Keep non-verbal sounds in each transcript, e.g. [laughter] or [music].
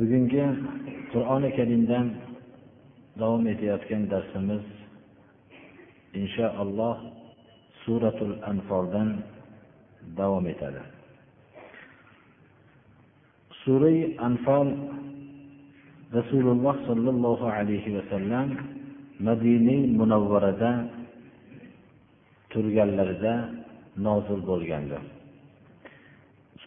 Bugungi qur'oni karimdan davom etayotgan darsimiz inshaalloh suratul anfoldan davom etadi. Surai anfol rasululloh sollallohu alayhi vasallam madina munavvarada turganlarida nozil bo'lgandir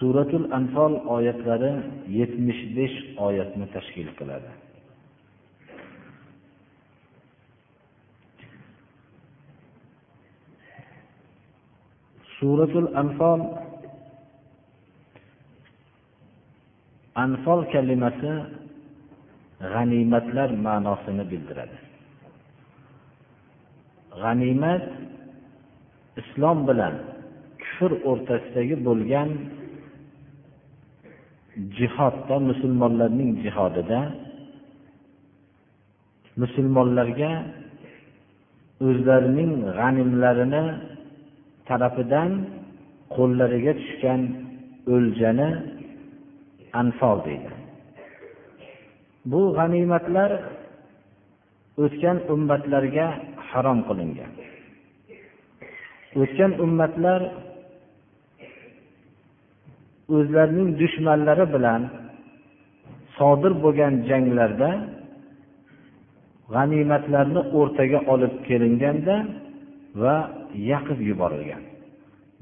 suratul anfol oyatlari yetmish besh oyatni tashkil qiladi. Suratul anfol anfol kalimasi g'animatlar ma'nosini bildiradi. G'animat islom bilan kufr o'rtasidagi bo'lgan jihodda musulmonlarning jihodida musulmonlarga o'zlarining g'animlarini tarafidan qo'llariga tushgan o'ljani anfol deydi. Bu g'animatlar o'tgan ummatlarga harom qilingan. O'tgan ummatlar o'zlarining dushmanlari bilan sodir bo'lgan janglarda g'animatlarni o'rtaga olib kelinganda va yaqib yuborilgan.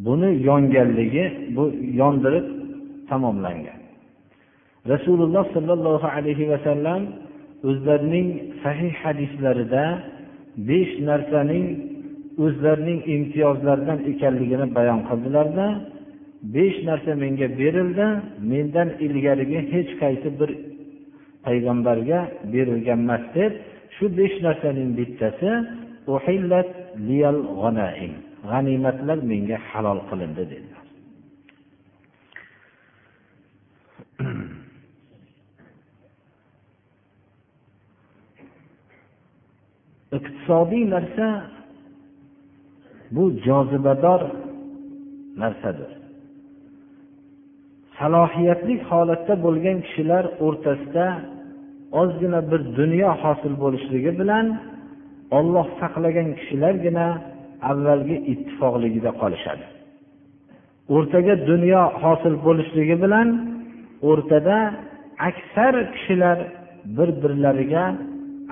Buni yonganligi bu yondirib tamomlangan. Rasululloh sollallohu alayhi vasallam o'zlarining sahih hadislarida besh narsaning o'zlarining imtiyozlaridan ekanligini bayon qildilarda besh narsa menga berildi mendan ilgarigi hech qaysi bir payg'ambarga berilgan emas deb shu besh narsaning bittasi g'animatlar menga halol qilindi dedilar. [clears throat] Iqtisodiy narsa bu jozibador narsadir. Salohiyatli holatda bo'lgan kishilar o'rtasida ozgina bir dunyo hosil bo'lishligi bilan olloh saqlagan kishilargina avvalgi ittifoqligida qolishadi. O'rtaga dunyo hosil bo'lishligi bilan o'rtada aksar kishilar bir birlariga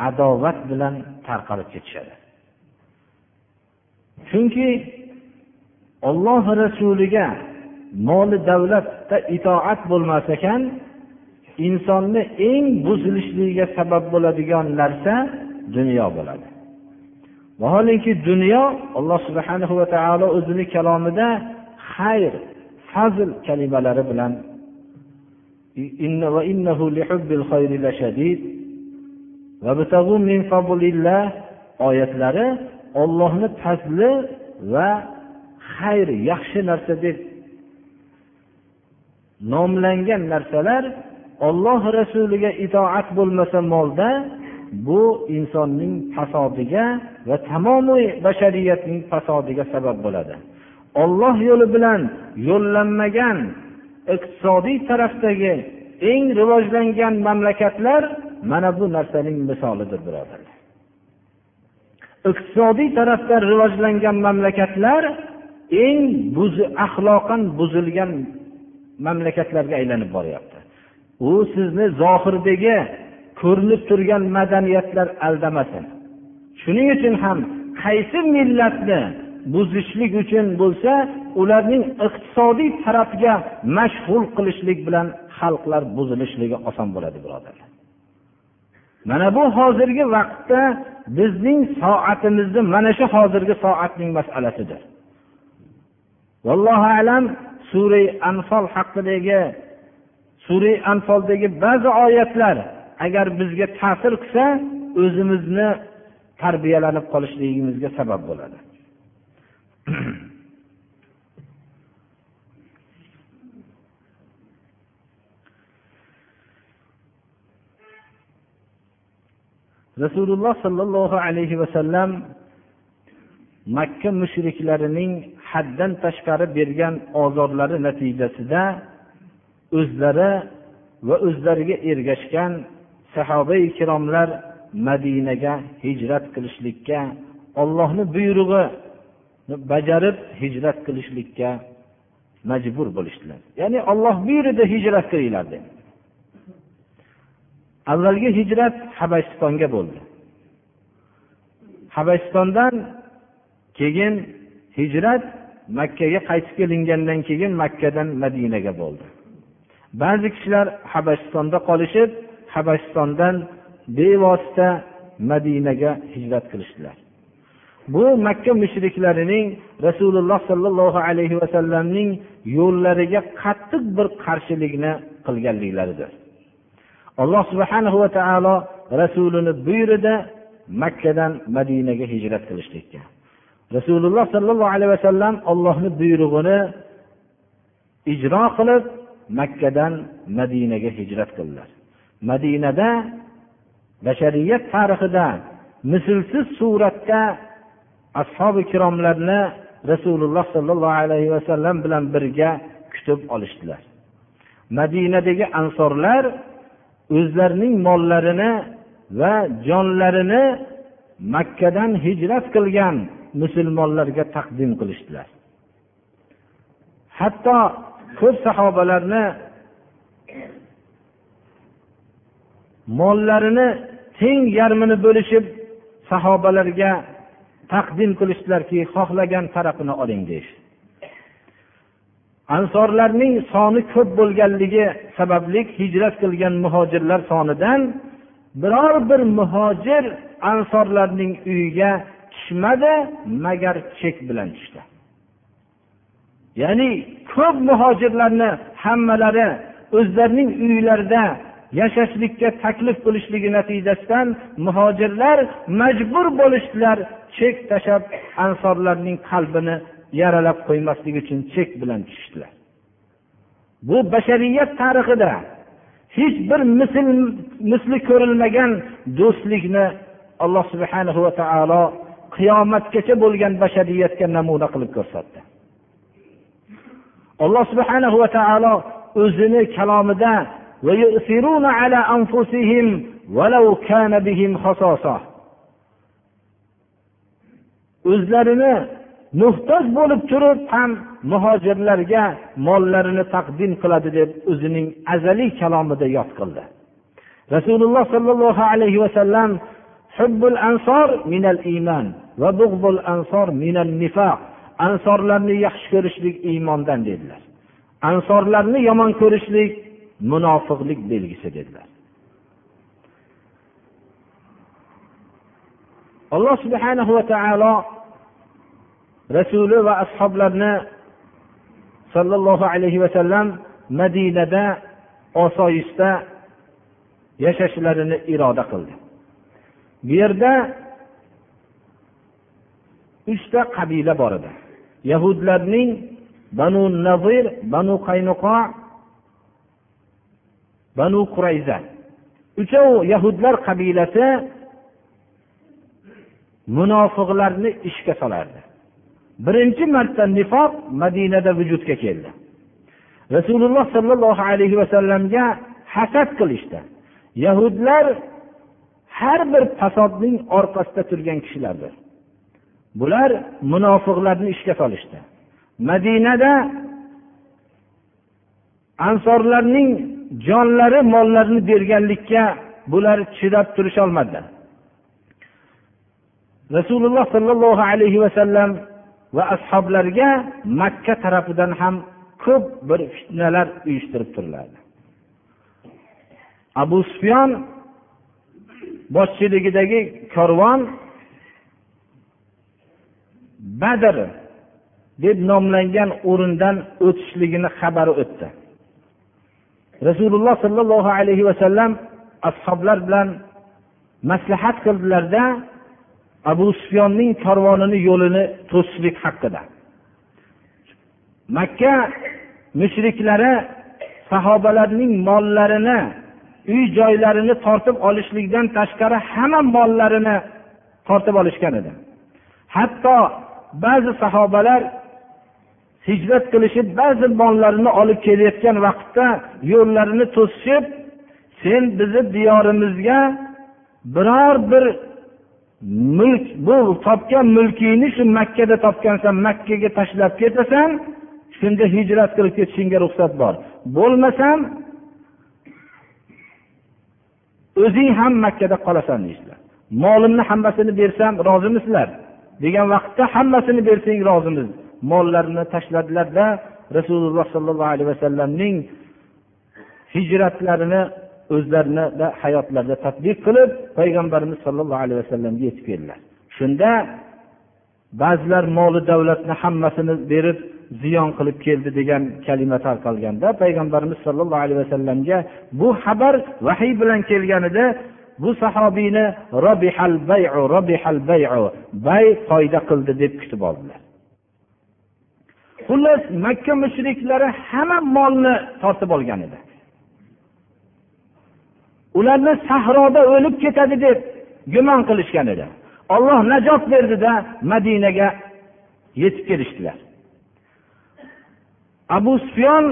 adovat bilan tarqalib ketishadi. Chunki olloh rasuliga moli davlatda itoat bo'lmas ekan insonni eng buzilishligiga sabab bo'ladigan narsa dunyo bo'ladi. Vaholanki dunyo alloh subhana va taolo o'zini kalomida xayr fazl kalimalari bilan oyatlari ollohni fazli va xayr yaxshi narsa deb nomlangan narsalar olloh rasuliga itoat bo'lmasa molda bu insonning fasodiga va tamomiy bashariyatning fasodiga sabab bo'ladi. Olloh yo'li bilan yo'llanmagan iqtisodiy tarafdagi eng rivojlangan mamlakatlar mana bu narsaning misolidir birodarlar iqtisodiy tarafdan rivojlangan mamlakatlar eng axloqan buzilgan mamlakatlarga aylanib boryapti. U sizni zohirdagi ko'rinib turgan madaniyatlar aldamasin. Shuning uchun ham qaysi millatni buzishlik uchun bo'lsa ularning iqtisodiy tarafga mashg'ul qilishlik bilan xalqlar buzilishligi oson bo'ladi birodarlar mana bu hozirgi vaqtda bizning soatimizni mana shu hozirgi soatning masalasidir. Vallohu alam sura anfol haqidagi sura anfoldagi ba'zi oyatlar agar bizga ta'sir qilsa o'zimizni tarbiyalanib qolishligimizga sabab bo'ladi. [clears throat] Rasululloh sollallohu alayhi vasallam makka mushriklarining haddan tashqari bergan ozorlari natijasida o'zlari va o'zlariga ergashgan sahoba ikromlar madinaga hijrat qilishlikka ollohni buyrug'ini bajarib hijrat qilishlikka majbur bo'lishdilar. Ya'ni olloh buyurdi hijrat qilinglar dedi. Avvalgi hijrat habasistonga bo'ldi. Habasistondan keyin hijrat makkaga qaytib kelingandan keyin makkadan madinaga bo'ldi. Ba'zi kishilar habashistonda qolishib habashistondan bevosita madinaga hijrat qilishdilar. Bu makka mushriklarining rasululloh sollallohu alayhi vasallamning yo'llariga qattiq bir qarshilikni qilganliklaridir. Alloh subhanahu va taolo rasulini buyurdi makkadan madinaga hijrat qilishlikka. Rasululloh sollallohu alayhi vasallam ollohni buyrug'ini ijro qilib makkadan madinaga hijrat qildilar. Madinada bashariyat tarixida mislsiz suratda ashobi ikromlarni rasululloh sollallohu alayhi vasallam bilan birga kutib olishdilar. Madinadagi ansorlar o'zlarining mollarini va jonlarini makkadan hijrat qilgan musulmonlarga taqdim qilishdilar. Hatto ko'p sahobalarni mollarini teng yarmini bo'lishib sahobalarga taqdim qilishdilarki xohlagan tarafini oling deyish. Ansorlarning soni ko'p bo'lganligi sababli hijrat qilgan muhojirlar sonidan biror bir muhojir ansorlarning uyiga tushmadi magar chek bilan tushdi. Ya'ni ko'p muhojirlarni hammalari o'zlarining uylarida yashashlikka taklif qilishligi natijasidan muhojirlar majbur bo'lishdilar chek tashlab ansorlarning qalbini yaralab qo'ymaslik uchun chek bilan tushishdilar. Bu bashariyat tarixida hech bir misl misli ko'rilmagan do'stlikni alloh subhanahu va taolo qiyomatgacha bo'lgan bashariyatga namuna qilib ko'rsatdi. Alloh subhana va taolo o'zini kalomida o'zlarini muhtoj bo'lib turib ham muhojirlarga mollarini taqdim qiladi deb o'zining azaliy kalomida yod qildi. Rasululloh sollallohu alayhi vasallam hubbul ansor minal iymon va bug'bul ansor minan nifoq ansorlarni yaxshi ko'rishlik iymondan dedilar. Ansorlarni yomon ko'rishlik munofiqlik belgisi dedilar. Alloh subhanahu va taolo rasuli va ashoblarni sollallohu alayhi vasallam madinada osoyishta yashashlarini iroda qildi. Bu yerda uchta qabila bor edi. Yahudlarning banu nazir banu qaynuqo banu qurayza. Uchov yahudlar qabilasi munofiqlarni ishga solardi. Birinchi marta nifoq madinada vujudga keldi. Rasululloh sollallohu alayhi vasallamga hasad qilishdi. Yahudlar har bir fasodning orqasida turgan kishilardir. Bular munofiqlarni ishga solishdi. Madinada ansorlarning jonlari mollarini berganlikka bular chidab turisholmadilar rasululloh sollallohu alayhi vasallam va ashoblariga makka tarafidan ham ko'p bir fitnalar uyushtirib turiladi abu sufyon boshchiligidagi korvon badr deb nomlangan o'rindan o'tishligini xabari o'tdi. Rasululloh sollallohu alayhi vasallam ashoblar bilan maslahat qildilarda abu sufyonning korvonini yo'lini to'sishlik haqida. Makka mushriklari sahobalarning mollarini uy joylarini tortib olishlikdan tashqari hamma mollarini tortib olishgan edi. Hatto ba'zi sahobalar hijrat qilishib ba'zi mollarini olib kelayotgan vaqtda yo'llarini to'sishib sen bizni diyorimizga biror bir mulk bu topgan mulkingni shu makkada topgansan makkaga tashlab ketasan shunda hijrat qilib ketishingga ruxsat bor. Bo'lmasam o'zing ham makkada qolasan deyishdilar molimni hammasini bersam rozimisizlar degan vaqtda hammasini bersang rozimiz mollarini tashladilarda rasululloh sollallohu alayhi vasallamning hijratlarini o'zlarinida hayotlarida tadbiq qilib payg'ambarimiz sollallohu alayhi vasallamga yetib keldilar. Shunda ba'zilar moli davlatni hammasini berib ziyon qilib keldi degan kalima tarqalganda payg'ambarimiz sollallohu alayhi vasallamga bu xabar vahiy bilan kelganida bu sahobiyni robihal bayu robihal bayu bay foyda qildi deb kutib oldilar. Xullas makka mushriklari hamma molni tortib olgan edi. Ularni sahroda o'lib ketadi deb gumon qilishgan edi. Olloh najot berdida madinaga yetib kelishdilar. Abu sufyon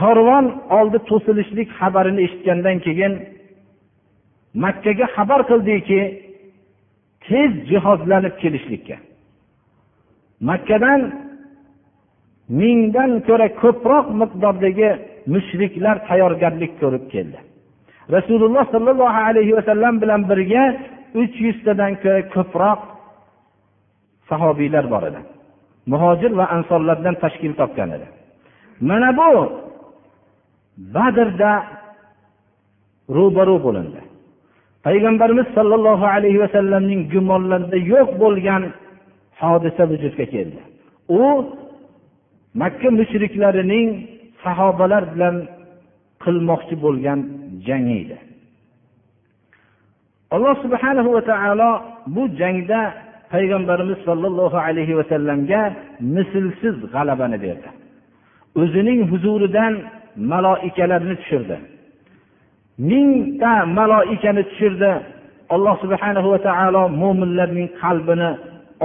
korvon oldi to'silishlik xabarini eshitgandan keyin makkaga xabar qildiki tez jihozlanib kelishlikka. Makkadan mingdan ko'ra ko'proq miqdordagi mushriklar tayyorgarlik ko'rib keldi. Rasululloh sollallohu alayhi vasallam bilan birga uch yuztadan ko'ra ko'proq sahobiylar bor edi. Muhojir va ansorlardan tashkil topgan edi. Mana bu badrda ro'baro' bo'lindi. Payg'ambarimiz sollallohu alayhi vasallamning gumonlarida yo'q bo'lgan hodisa vujudga keldi. U makka mushriklarining sahobalar bilan qilmoqchi bo'lgan jangi edi. Alloh subhanahu va taolo bu jangda payg'ambarimiz sollallohu alayhi vasallamga mislsiz g'alabani berdi. O'zining huzuridan maloikalarni tushirdi. Mingta maloikani tushirdi. Alloh subhanahu va taolo mo'minlarning qalbini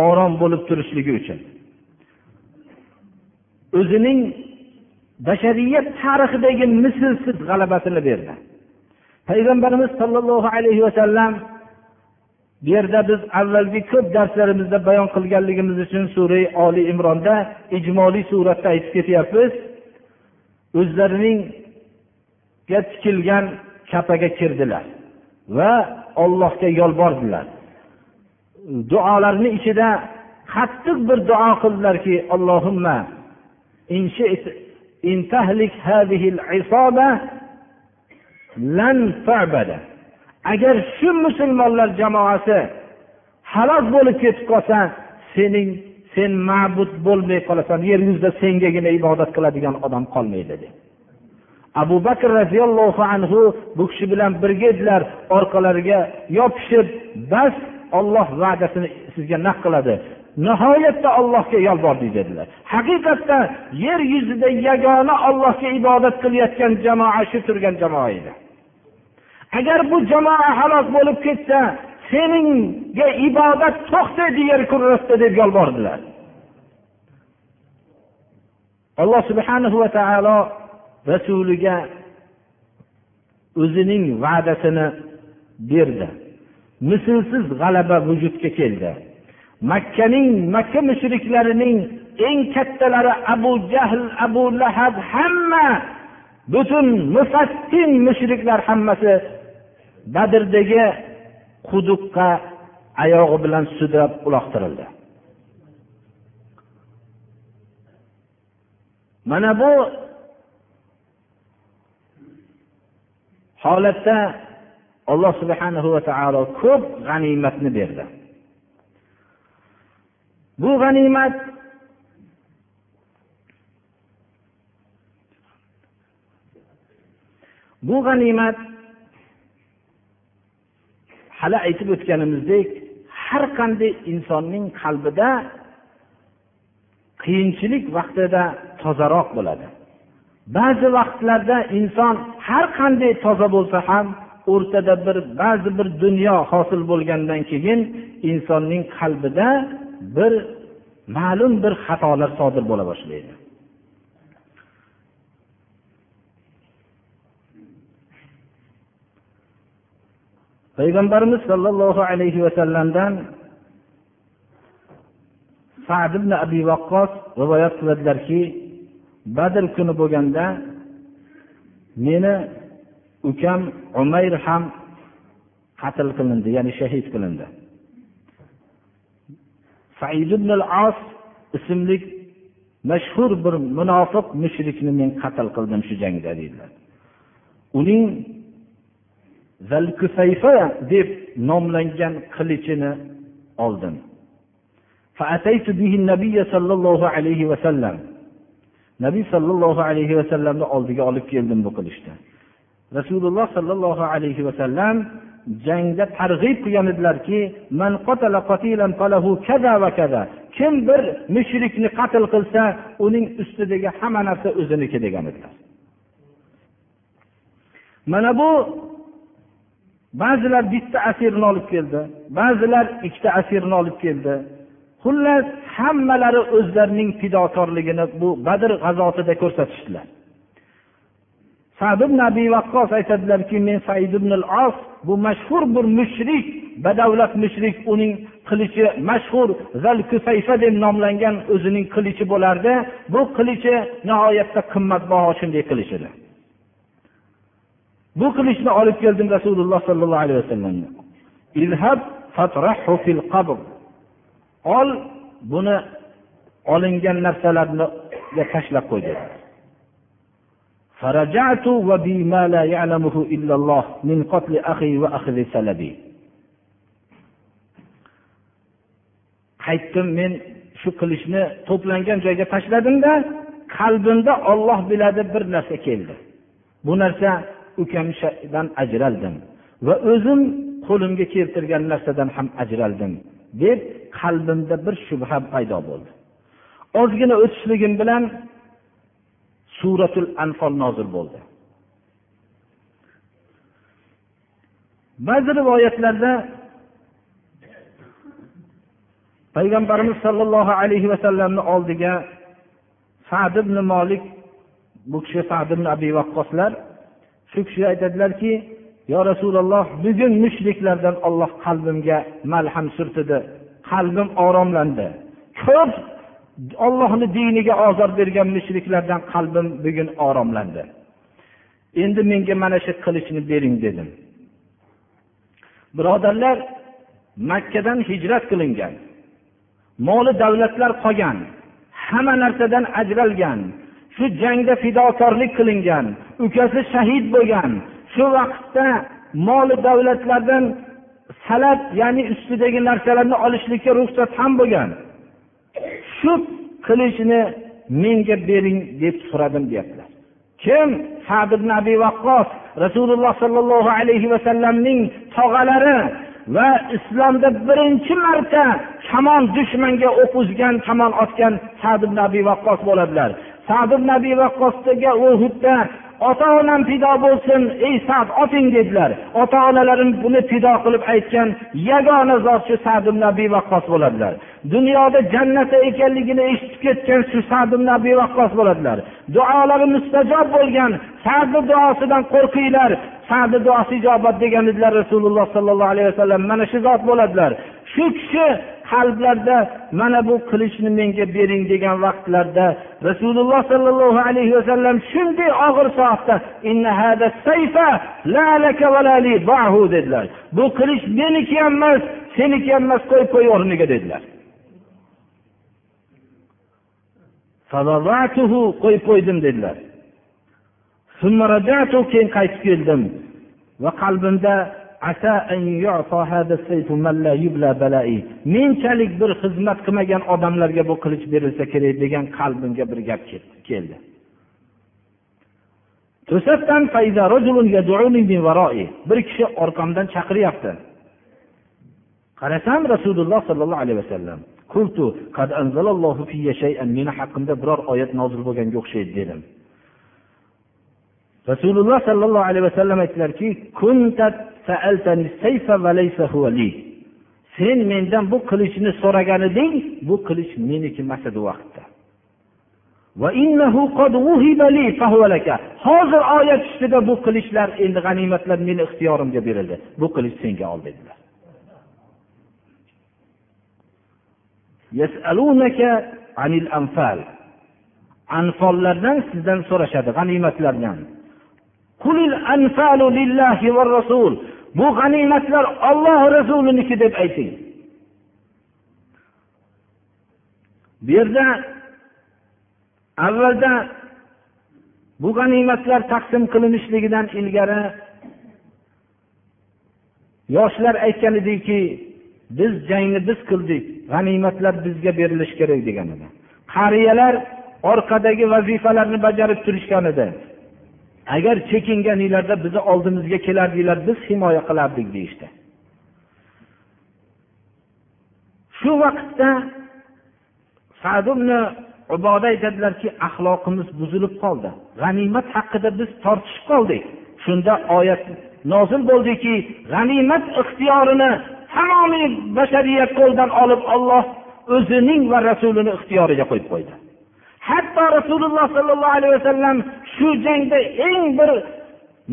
orom bo'lib turishligi uchun. O'zining bashariyat tarixidagi mislsiz g'alabasini berdi. Payg'ambarimiz sollallohu alayhi vasallam bu yerda biz avvalgi ko'p darslarimizda bayon qilganligimiz uchun sura oli imronda ijmoliy suratda aytib ketyapmiz. O'zlarining tikilgan kapaga kirdilar va ollohga yolbordilar. Duolarni ichida qattiq bir duo qildilarki allohimma agar shu musulmonlar jamoasi halok bo'lib ketib qolsa sening sen ma'bud bo'lmay qolasan yer yuzida sengagina ibodat qiladigan odam qolmaydi dedi. Abu bakr roziyallohu anhu bu kishi bilan birga edilar orqalariga yopishib bas olloh va'dasini sizga naq qiladi. Nihoyatda ollohga yolbordik dedilar. Haqiqatda yer yuzida yagona ollohga ibodat qilayotgan jamoa shu turgan jamoa edi. Agar bu jamoa halok bo'lib ketsa seningga ibodat to'xtaydi yer kurrasida deb yolbordilar alloh subhanahu va taolo rasuliga o'zining va'dasini berdi. Mislsiz g'alaba vujudga keldi. Makkaning makka mushriklarining eng kattalari abu jahl abu lahab hamma butun mufattin mushriklar hammasi badrdagi quduqqa oyog'i bilan sudrab uloqtirildi. Mana bu holatda alloh subhanahu va taolo ko'p g'animatni berdi. Bu g'animat bu g'animat hali aytib o'tganimizdek har qanday insonning qalbida qiyinchilik vaqtida tozaroq bo'ladi. Ba'zi vaqtlarda inson har qanday toza bo'lsa ham o'rtada bir ba'zi bir dunyo hosil bo'lgandan keyin insonning qalbida bir ma'lum bir xatolar sodir bo'la boshlaydi. Payg'ambarimiz sollallohu alayhi vasallamdan sad ibn abi vaqqos rivoyat qiladilarki badr kuni bo'lganda meni ukam umayr ham qatl qilindi ya'ni shahid qilindi. Said ibn al as ismli mashhur bir munofiq mushrikni men qatl qildim shu jangda deydilar. Uning zalkusayfa deb nomlangan qilichini oldim. Nabiy sollallohu alayhi vasallamni oldiga olib keldim bu qilishdi rasululloh sollallohu alayhi vasallam jangda targ'ib qilgan edilarki kim bir mushrikni qatl qilsa uning ustidagi hamma narsa o'ziniki degan edilar. Mana bu ba'zilar bitta asirni olib keldi ba'zilar ikkita asirni olib keldi. Xullas hammalari o'zlarining fidokorligini bu badr g'azotida ko'rsatishdilar. Sad ibn abi vaqqos aytadilarki men said ibn al os bu mashhur bir mushrik badavlat mushrik uning qilichi mashhur zal kusayfa deb nomlangan o'zining qilichi bo'lardi. Bu qilichi nihoyatda qimmatbaho shunday qilich edi. Bu qilichni olib keldim rasululloh sollallohu alayhi vasallamga. ol buni olingan narsalarni tashlab qo'y dedi فرجعت وبي ما لا يعلمه إلا الله من قتل أخي وأخذ سلبي qaytdim men shu qilichni to'plangan joyga tashladimda qalbimda olloh biladi bir narsa keldi bu narsa ukamdan ajraldim va o'zim qo'limga keltirgan narsadan ham ajraldim Deb qalbimda bir shubha paydo bo'ldi. Ozgina o'tishligim bilan suratul anfol nozil bo'ldi. Ba'zi rivoyatlarda payg'ambarimiz sollallohu alayhi vasallamni oldiga sad ibn molik bu kishi sad ibn abi vaqqoslar shu kishi aytadilarki yo rasululloh bugun mushriklardan olloh qalbimga malham surtidi qalbim oromlandi. Ko'p ollohni diniga ozor bergan mushriklardan qalbim bugun oromlandi. Endi menga mana shu qilichni bering dedim. Birodarlar makkadan hijrat qilingan moli davlatlar qolgan hamma narsadan ajralgan shu jangda fidokorlik qilingan ukasi shahid bo'lgan shu vaqtda moli davlatlardan salat ya'ni ustidagi narsalarni olishlikka ruxsat ham bo'lgan. Shu qilichni menga bering deb so'radim deyaptilar. Kim? Sad ibn abi vaqqos rasululloh sollallohu alayhi vasallamning tog'alari va islomda birinchi marta kamon dushmanga o'q uzgan kamon otgan sad ibn abi vaqqos bo'ladilar. Sad ibn abi vaqqosga uhudda ota onam fido bo'lsin ey sad oting dedilar. Ota onalarim buni fido qilib aytgan yagona zot shu sad ibn abi vaqqos bo'ladilar. Dunyoda jannatda ekanligini eshitib ketgan shu sad ibn abi vaqqos bo'ladilar. Duolari mustajob bo'lgan sadni duosidan qo'rqinglar. Sadni duosi ijobat degan edilar rasululloh sollallohu alayhi vasallam. Mana shu zot bo'ladilar. Shu kishi qalblarda mana bu qilichni menga bering degan vaqtlarda rasululloh sollallohu alayhi vasallam shunday og'ir soatda dedilar. Bu qilich meniki ham emas seniki ham emas qo'yib qo'y o'rniga dedilar. Qo'yib qo'ydim dedilar. Keyin qaytib keldim. Va qalbimda menchalik bir xizmat qilmagan odamlarga bu qilich berilsa kerak degan qalbimga bir gap keldi. To'satdan bir kishi orqamdan chaqiryapti. Qarasam rasululloh sollallohu alayhi vasallam meni haqqimda biror oyat nozil bo'lganga o'xshaydi dedim. Rasululloh sollallohu alayhi vasallam aytdilarki sen mendan bu qilichni so'ragan eding bu qilich meniki emas edi vaqtda. Hozir oyat ustida bu qilichlar endi g'animatlar meni ixtiyorimga berildi. Bu qilich senga ol dedilar. Anfollardan sizdan so'rashadi g'animatlardan. Bu g'animatlar olloh rasuliniki deb ayting. Bu yerda avvalda bu g'animatlar taqsim qilinishligidan ilgari yoshlar aytgan ediki biz jangni biz qildik g'animatlar bizga berilishi kerak degan edi. Qariyalar orqadagi vazifalarni bajarib turishgan edi. Agar chekinganinglarda bizni oldimizga kelardinglar biz himoya qilardik deyishdi. Shu vaqtda uboda aytadilarki axloqimiz buzilib qoldi. G'animat haqida biz tortishib qoldik. Shunda oyat nozil bo'ldiki g'animat ixtiyorini tamomiy bashariyat qo'ldan olib olloh o'zining va rasulini ixtiyoriga qo'yib qo'ydi. Hatto rasululloh sollallohu alayhi vasallam shu jangda eng bir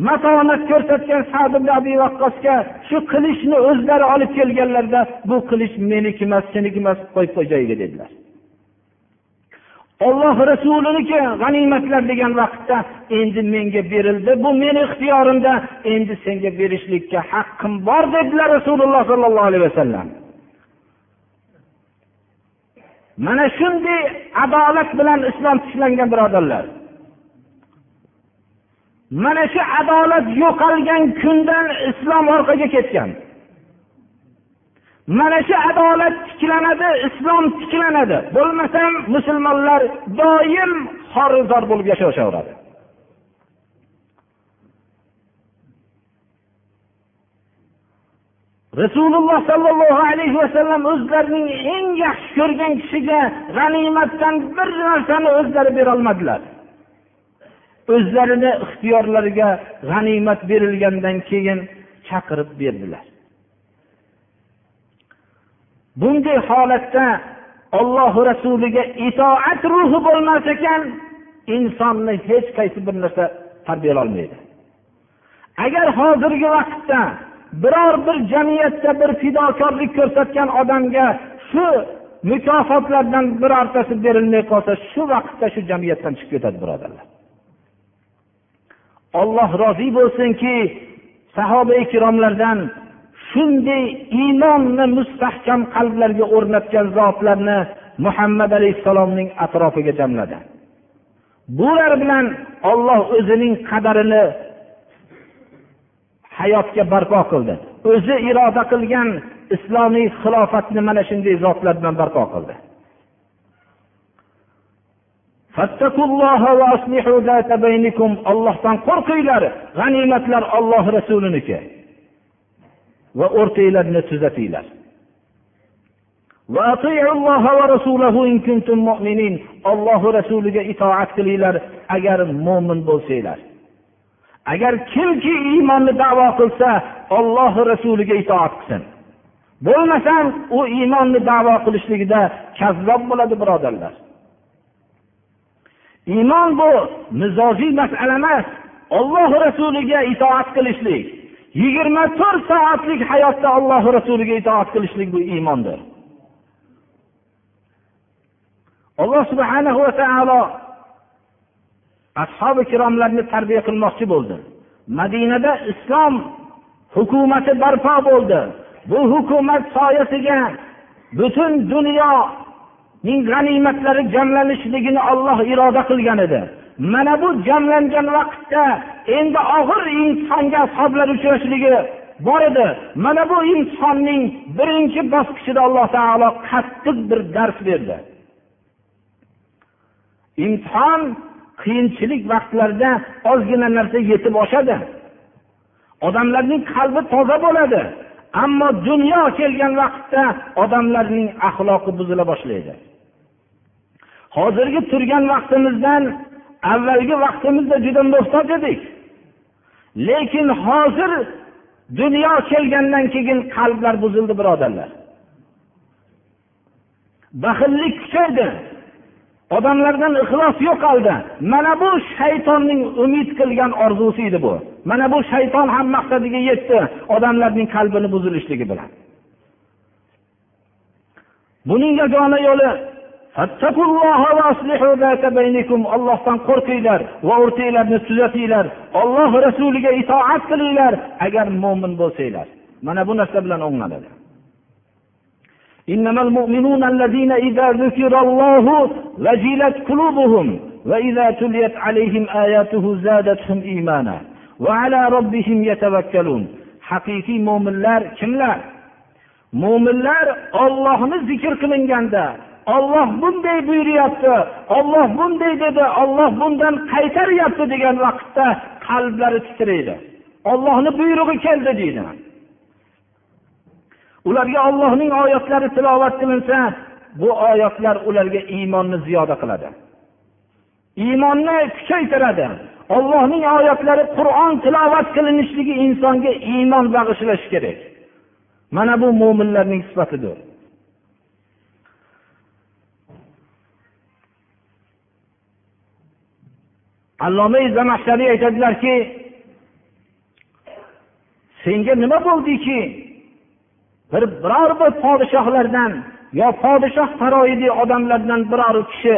matonat ko'rsatgan sad abi vaqqosga shu qilichni o'zlari olib kelganlarida bu qilich meniki emas seniki emas qo'yib qo'y joyiga dedilar. Olloh rasuliniki g'animatlar degan vaqtda endi menga berildi bu meni ixtiyorimda endi senga berishlikka haqqim bor dedilar rasululloh sollallohu alayhi vasallam mana shunday adolat bilan islom tushlangan birodarlar. Mana shu adolat yo'qolgan kundan islom orqaga ketgan. Mana shu adolat tiklanadi islom tiklanadi. Bo'lmasam musulmonlar doim xorizor bo'lib yashashaveradi. Rasululloh sollallohu alayhi vasallam o'zlarining eng yaxshi ko'rgan kishiga g'animatdan bir narsani o'zlari berolmadilar. O'zlarini ixtiyorlariga g'animat berilgandan keyin chaqirib berdilar. Bunday holatda ollohu rasuliga itoat ruhi bo'lmas ekan insonni hech qaysi bir narsa tarbiyalolmaydi agar hozirgi vaqtda biror bir jamiyatda bir fidokorlik ko'rsatgan odamga shu mukofotlardan birortasi berilmay qolsa shu vaqtda shu jamiyatdan chiqib ketadi birodarlar. Olloh rozi bo'lsinki sahoba ikromlardan shunday iymonni mustahkam qalblarga o'rnatgan zotlarni muhammad alayhissalomning atrofiga jamladi. Bular bilan olloh o'zining qadarini hayotga barpo qildi. O'zi iroda qilgan islomiy xilofatni mana shunday zotlar bilan barpo qildi. Ollohdan qo'rqinglar g'animatlar olloh rasuliniki. Va o'rtanglarni tuzatinglar. Ollohu rasuliga itoat qilinglar agar mo'min bo'lsanglar. Agar kimki iymonni davo qilsa olloh rasuliga itoat qilsin. Bo'lmasam u iymonni davo qilishligida kazzob bo'ladi birodarlar. Iymon bu mizojiy masala emas. Olloh rasuliga itoat qilishlik yigirma to'rt soatlik hayotda alloh rasuliga itoat qilishlik bu iymondir. Alloh subhanahu va taolo ashobi ikromlarni tarbiya qilmoqchi bo'ldi. Madinada islom hukumati barpo bo'ldi. Bu hukumat soyasiga butun dunyoning g'animatlari jamlanishligini olloh iroda qilgan edi. Mana bu jamlangan vaqtda endi og'ir imtihonga ashoblar uchrashligi bor edi. Mana bu imtihonning birinchi bosqichida alloh taolo qattiq bir dars berdi. Imtihon qiyinchilik vaqtlarida ozgina narsa yetib oshadi. Odamlarning qalbi toza bo'ladi ammo dunyo kelgan vaqtda odamlarning axloqi buzila boshlaydi. Hozirgi turgan vaqtimizdan avvalgi vaqtimizda juda muhtoj edik. Lekin hozir dunyo kelgandan keyin qalblar buzildi birodarlar. Baxillik kuchaydi. Odamlardan ixlos yo'qoldi mana bu shaytonning umid qilgan orzusi edi bu. Mana bu shayton ham maqsadiga yetdi odamlarning qalbini buzilishligi bilan. Buning yagona yo'li ollohdan qo'rqinglar va o'rtanglarni tuzatinglar. Olloh rasuliga itoat qilinglar agar mo'min bo'lsanglar. Mana bu narsa bilan o'nglanadi. إنما المؤمنون الذين إذا ذكر الله وجلت قلوبهم وإذا تليت عليهم آياته زادتهم إيمانا وعلى ربهم يتوكلون haqiqiy mo'minlar kimlar mo'minlar ollohni zikr qilinganda olloh bunday buyuryapti olloh bunday dedi olloh bundan qaytaryapti degan vaqtda qalblari titraydi ollohni buyrug'i keldi deydi Ularga ollohning oyatlari tilovat qilinsa bu oyatlar ularga iymonni ziyoda qiladi. Iymonni kuchaytiradi. Ollohning oyatlari qur'on tilovat qilinishligi insonga iymon bag'ishlashi kerak. Mana bu mo'minlarning sifatidir. Alloma zamaxshariy aytadilarki senga nima bo'ldiki? Bir biror bir podshohlardan yo podshoh saroyidagi odamlardan biror kishi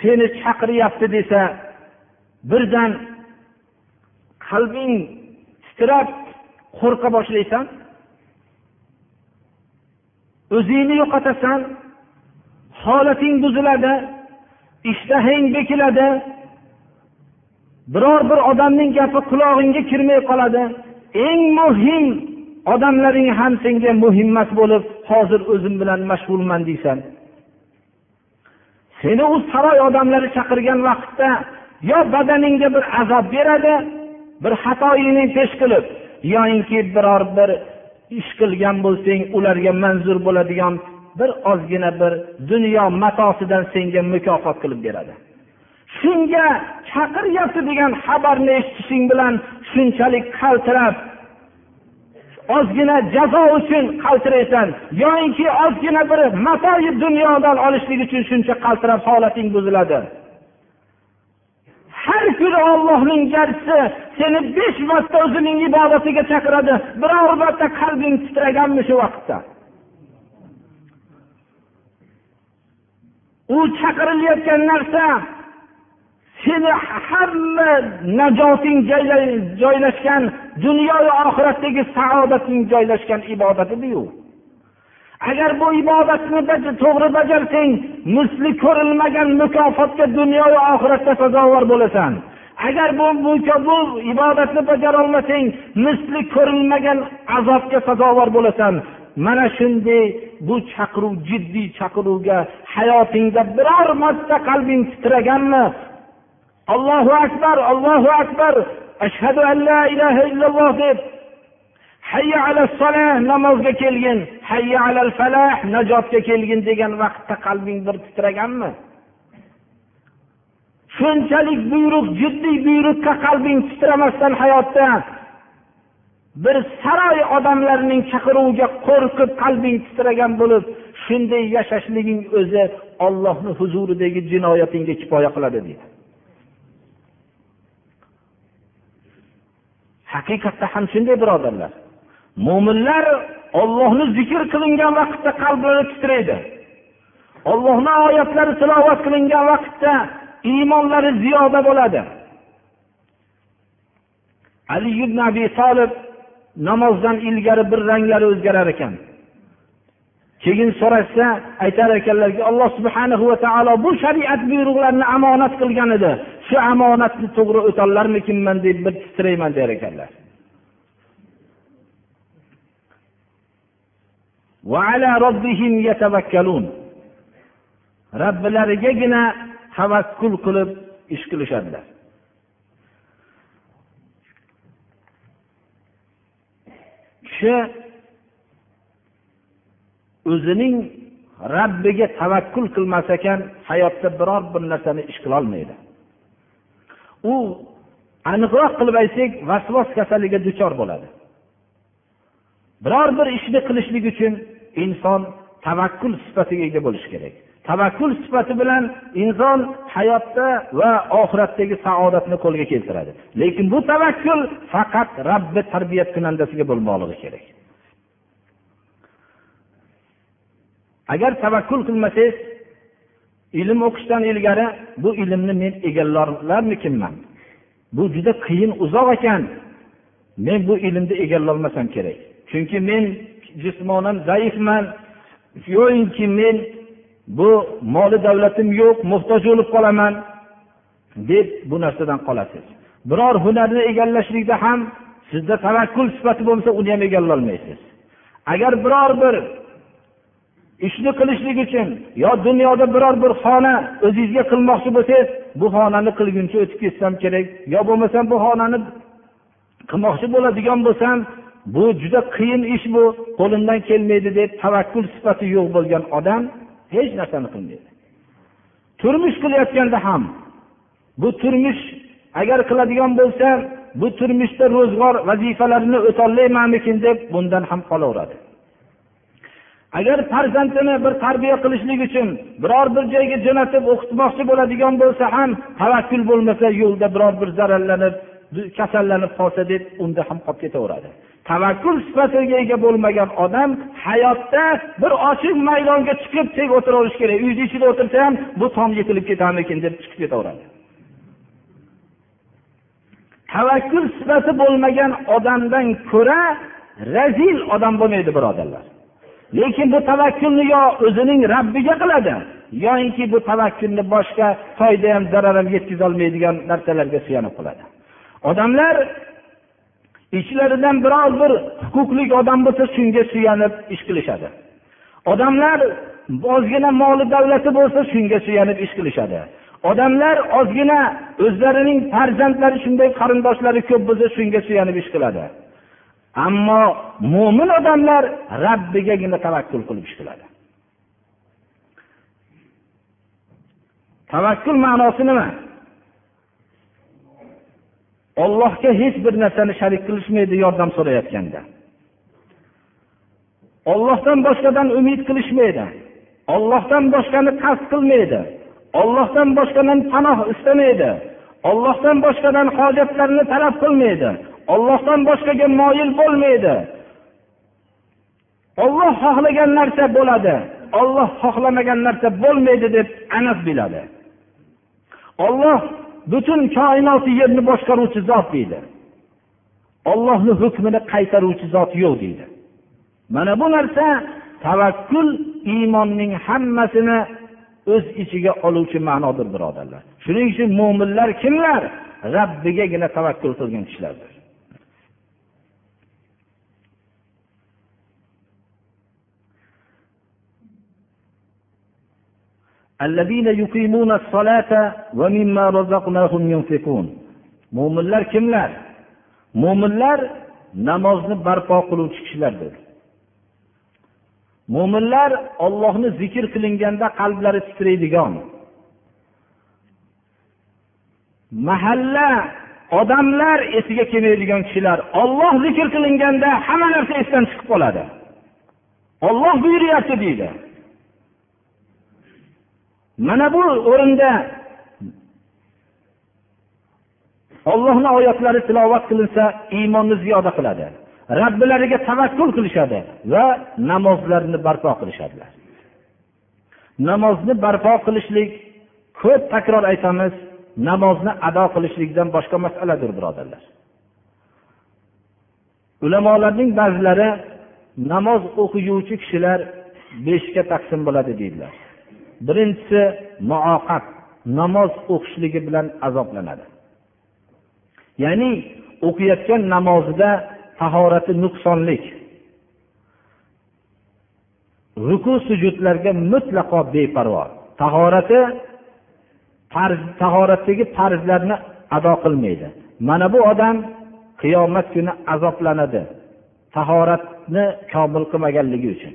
seni chaqiryapti desa birdan qalbing titrab qo'rqa boshlaysan o'zingni yo'qotasan holating buziladi ishtahang bekiladi biror bir odamning gapi qulog'ingga kirmay qoladi. Eng muhim odamlaring ham senga muhimmas bo'lib hozir o'zim bilan mashg'ulman deysan. Seni u saroy odamlari chaqirgan vaqtda yo badaningga bir azob beradi bir xatoingni pesh qilib yoyinki biror bir ish qilgan bo'lsang ularga manzur bo'ladigan bir ozgina bir dunyo matosidan senga mukofot qilib beradi. Shunga chaqiryapti degan xabarni eshitishing bilan shunchalik qaltirab ozgina jazo uchun qaltiraysan. Yoinki ozgina bir matoyi dunyodan olishlik uchun shuncha qaltirab holating buziladi. Har kuni ollohning garchisi seni besh marta o'zining ibodatiga chaqiradi. Biror marta qalbing titraganmi shu vaqtda? U chaqirilayotgan narsa seni hamma najoting joylashgan dunyoyu oxiratdagi saodating joylashgan ibodat ediyu agar bu ibodatni to'g'ri bajarsang misli ko'rilmagan mukofotga dunyo va oxiratda sazovor bo'lasan. Agar bu bu ibodatni bajarolmasang misli ko'rilmagan azobga sazovor bo'lasan. Mana shunday bu chaqiruv jiddiy chaqiruvga hayotingda biror marta qalbing titraganmi? Allohu akbar allohu akbar. Ashhadu an la ilaha illalloh deb hayya ala solah namozga kelgin. Hayya alal falah najotga kelgin degan vaqtda qalbing bir titraganmi? Shunchalik buyruq jiddiy buyruqqa qalbing titramasdan hayotda bir saroy odamlarining chaqiruviga qo'rqib qalbing titragan bo'lib shunday yashashliging o'zi ollohni huzuridagi jinoyatingga kifoya qiladi deydi. Haqiqatda ham shunday birodarlar. Mo'minlar ollohni zikr qilingan vaqtda qalblari titraydi. Ollohni oyatlari tilovat qilingan vaqtda iymonlari ziyoda bo'ladi. Ali ibn abi solib namozdan ilgari bir ranglari o'zgarar ekan. Keyin so'rashsa aytar ekanlarki alloh subhanahu va taolo bu shariat buyruqlarini omonat qilgan edi. Shu omonatni to'g'ri o'tollarmikinman deb bir titrayman der ekanlar. Robbilarigagina tavakkul qilib ish qilishadilar kishi o'zining rabbiga tavakkul qilmas ekan hayotda biror bir narsani ish qilolmaydi u aniqroq qilib aytsak vasvos kasalligiga duchor bo'ladi. Biror bir ishni qilishlik uchun inson tavakkul sifatiga ega bo'lishi kerak. Tavakkul sifati bilan inson hayotda va oxiratdagi saodatni qo'lga keltiradi. Lekin bu tavakkul faqat rabbi tarbiyat kunandasiga bo'lmoqligi kerak. Agar tavakkul qilmasangiz ilm o'qishdan ilgari bu ilmni men egallarmikinman bu juda qiyin uzoq ekan. Men bu ilmni egallolmasam kerak. Chunki men jismonan zaifman. Yo'inki men bu moli davlatim yo'q muhtoj bo'lib qolaman deb bu narsadan qolasiz. Biror hunarni egallashlikda ham sizda tavakkul sifati bo'lmasa uni ham egallolmaysiz. Agar biror bir ishni qilishlik uchun yo dunyoda biror bir xona o'zingizga qilmoqchi bo'lsangiz bu xonani qilguncha o'tib ketsam kerak. Yo bo'lmasam bu xonani qilmoqchi bo'ladigan bo'lsam bu juda qiyin ish bu qo'limdan kelmaydi deb tavakkul sifati yo'q bo'lgan odam hech narsani qilmaydi. Turmush qilayotganda ham bu turmush agar qiladigan bo'lsa bu turmushda ro'zg'or vazifalarini o'tolmaymanmikin deb bundan ham qolaveradi. Agar farzandini bir tarbiya qilishlik uchun biror bir joyga jo'natib o'qitmoqchi bo'ladigan bo'lsa ham tavakkul bo'lmasa yo'lda biror bir zararlanib kasallanib qolsa deb unda ham qolib ketaveradi. Tavakkul sifatiga ega bo'lmagan odam hayotda bir ochiq maydonga chiqib tek o'tiraverish kerak. Uyni ichida o'tirsa ham bu tom yetilib ketarmikin deb chiqib ketaveradi. Tavakkul sifati bo'lmagan odamdan ko'ra razil odam bo'lmaydi birodarlar. Lekin bu tavakkulni yo o'zining rabbiga qiladi yoinki bu tavakkulni boshqa foyda ham zarar ham yetkazolmaydigan narsalarga suyanib qiladi odamlar ichlaridan biror bir huquqli odam bo'lsa shunga suyanib ish qilishadi. Odamlar ozgina moli davlati bo'lsa shunga suyanib ish qilishadi. Odamlar ozgina o'zlarining farzandlari shunday qarindoshlari ko'p bo'lsa shunga suyanib ish qiladi. Ammo mo'min odamlar rabbigagina tavakkul qilib ish qiladi tavakkul ma'nosi nima? Ollohga hech bir narsani sharik qilishmaydi yordam so'rayotganda. Ollohdan boshqadan umid qilishmaydi. Ollohdan boshqani qasd qilmaydi. Ollohdan boshqadan panoh istamaydi. Ollohdan boshqadan hojatlarini talab qilmaydi. Ollohdan boshqaga moyil bo'lmaydi. Olloh xohlagan narsa bo'ladi. Olloh xohlamagan narsa bo'lmaydi deb aniq biladi. Olloh butun koinoti yerni boshqaruvchi zot deydi. Ollohni hukmini qaytaruvchi zot yo'q deydi. Mana bu narsa tavakkul iymonning hammasini o'z ichiga oluvchi ma'nodir birodarlar. Shuning uchun mo'minlar kimlar? Rabbigagina tavakkul qilgan kishilardir. Mo'minlar kimlar? mo'minlar namozni barpo qiluvchi kishilardir mo'minlar ollohni zikr qilinganda qalblari titraydigan. Mahalla odamlar esiga kelmaydigan kishilar olloh zikr qilinganda hamma narsa esdan chiqib qoladi. Olloh buyuryapti deydi. Mana bu o'rinda ollohni oyatlari tilovat qilinsa iymonni ziyoda qiladi. Robbilariga tavakkul qilishadi va namozlarni barpo qilishadilar. Namozni barpo qilishlik ko'p takror aytamiz namozni ado qilishlikdan boshqa masaladir birodarlar. Ulamolarning ba'zilari namoz o'qiyuvchi kishilar beshga taqsim bo'ladi deydilar. Birinchisi muoqat namoz o'qishligi bilan azoblanadi. Ya'ni o'qiyotgan namozida tahorati nuqsonlik. Ruku sujudlarga mutlaqo beparvo. Tahorati farz tahoratdagi farzlarni ado qilmaydi. Mana bu odam qiyomat kuni azoblanadi tahoratni komil qilmaganligi uchun.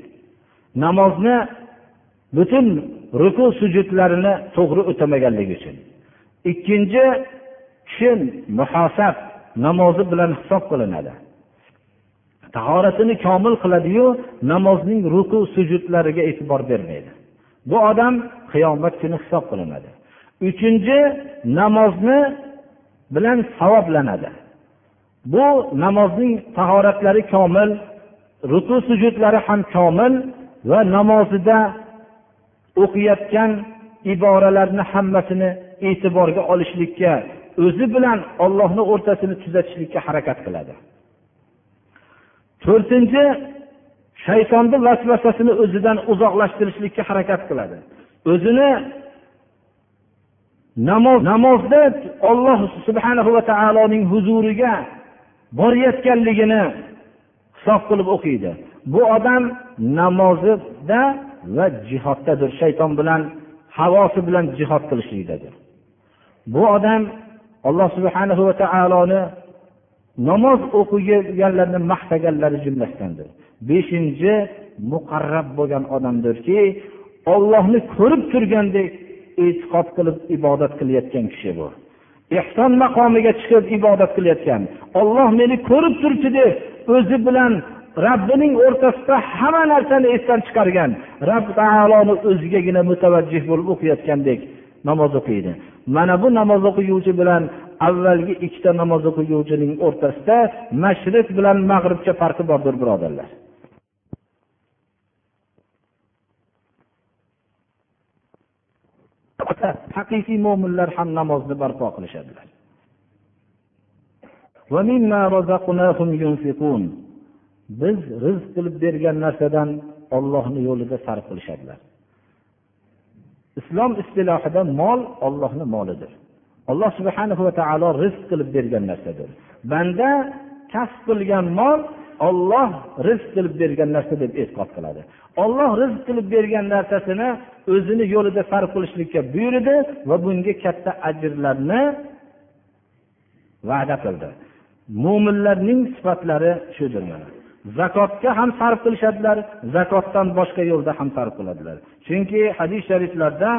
Namozni butun ruku sujudlarini to'g'ri o'tamaganligi uchun. Ikkinchi kishi muhosab namozi bilan hisob qilinadi. Tahoratini komil qiladiyu namozning ruku sujudlariga e'tibor bermaydi. Bu odam qiyomat kuni hisob qilinadi. Uchinchi namozni bilan savoblanadi. Bu namozning tahoratlari komil ruku sujudlari ham komil va namozida o'qiyotgan iboralarni hammasini e'tiborga olishlikka o'zi bilan ollohni o'rtasini tuzatishlikka harakat qiladi. To'rtinchi shaytonni vasvasasini o'zidan uzoqlashtirishlikka harakat qiladi. O'zini namoz namozda olloh subhanahu va taoloning huzuriga borayotganligini hisob qilib o'qiydi. Bu odam namozida va jihoddadir. Shayton bilan havosi bilan jihod qilishlikdadir. Bu odam alloh subhanahu va taoloni namoz o'qiganlarni maqtaganlari jumlasidandir. Beshinchi muqarrab bo'lgan odamdirki ollohni ko'rib turgandek e'tiqod qilib ibodat qilayotgan kishi bu. Ehson maqomiga chiqib ibodat qilayotgan olloh meni ko'rib turibdi deb o'zi bilan robbining o'rtasida hamma narsani esdan chiqargan. Rob taoloni o'zigagina mutavajjih bo'lib o'qiyotgandek namoz o'qiydi. Mana bu namoz o'qiguvchi bilan avvalgi ikkita namoz o'qiguvchining o'rtasida mashriq bilan mag'ribcha farqi bordir birodarlar. Haqiqiy mo'minlar ham namozni barpo qilishadilar. Biz rizq qilib bergan narsadan ollohni yo'lida sarf qilishadilar. Islom istilohida mol ollohni molidir. Alloh subhana va taolo rizq qilib bergan narsadir. Banda kasb qilgan mol olloh rizq qilib bergan narsa deb e'tiqod qiladi. Olloh rizq qilib bergan narsasini o'zini yo'lida sarf qilishlikka buyurdi va bunga katta ajrlarni va'da qildi. Mo'minlarning sifatlari shudir mana. zakotga ham sarf qilishadilar zakotdan boshqa yo'lda ham sarf qiladilar chunki hadis shariflarda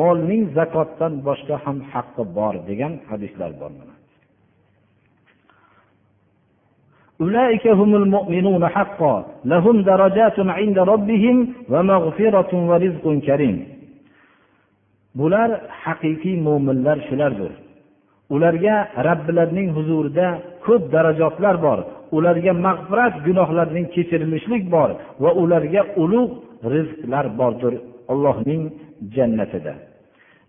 molning zakotdan boshqa ham haqqi bor degan hadislar bor أولئك هم المؤمنون حقا لهم درجات عند ربهم ومغفرة ورزق كريم bular haqiqiy mo'minlar shulardir ularga robbilarining huzurida ko'p darajotlar bor ularga mag'firat gunohlarning kechirilishlik bor va ularga ulug' rizqlar bordir allohning jannatida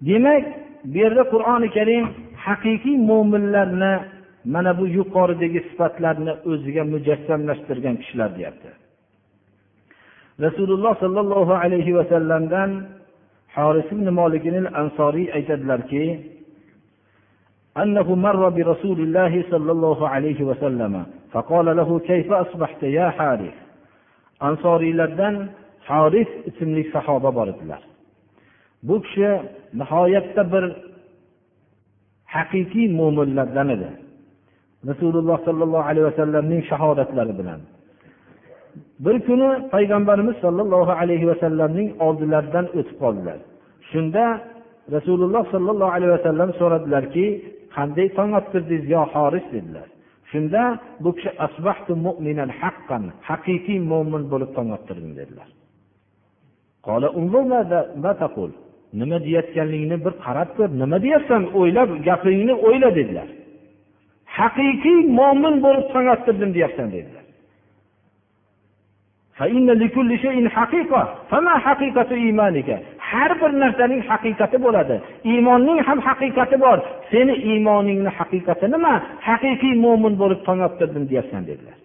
demak bu yerda qur'oni karim haqiqiy mo'minlarni mana bu yuqoridagi sifatlarni o'ziga mujassamlashtirgan kishilar deyapti rasululloh sollallohu alayhi vasallamdan horis ibn ansoriy aytadilarki أنه مر برسول الله صلى الله عليه وسلم ansoriylardan haris ismli sahoba bor edilar. Bu kishi nihoyatda bir haqiqiy mo'minlardan edi. Rasululloh sollallohu alayhi vasallamning shahodatlari bilan. Bir kuni payg'ambarimiz sollallohu alayhi vasallamning oldilaridan o'tib qoldilar. Shunda rasululloh sollallohu alayhi vasallam so'radilarki qanday tong ottirdingiz yo horis dedilar. Shunda bu kishi asbahtu mu'minan haqqan haqiqiy mo'min bo'lib tong ottirdim dedilar nima deyayotganligingni bir qarab ko'r nima deyapsan o'ylab gapingni o'yla dedilar. Haqiqiy mo'min bo'lib tong ottirdim deyapsan dedilar. Har bir narsaning haqiqati bo'ladi iymonning ham haqiqati bor seni iymoningni haqiqati nima haqiqiy mo'min bo'lib tong ottirdim deyapsan dedilar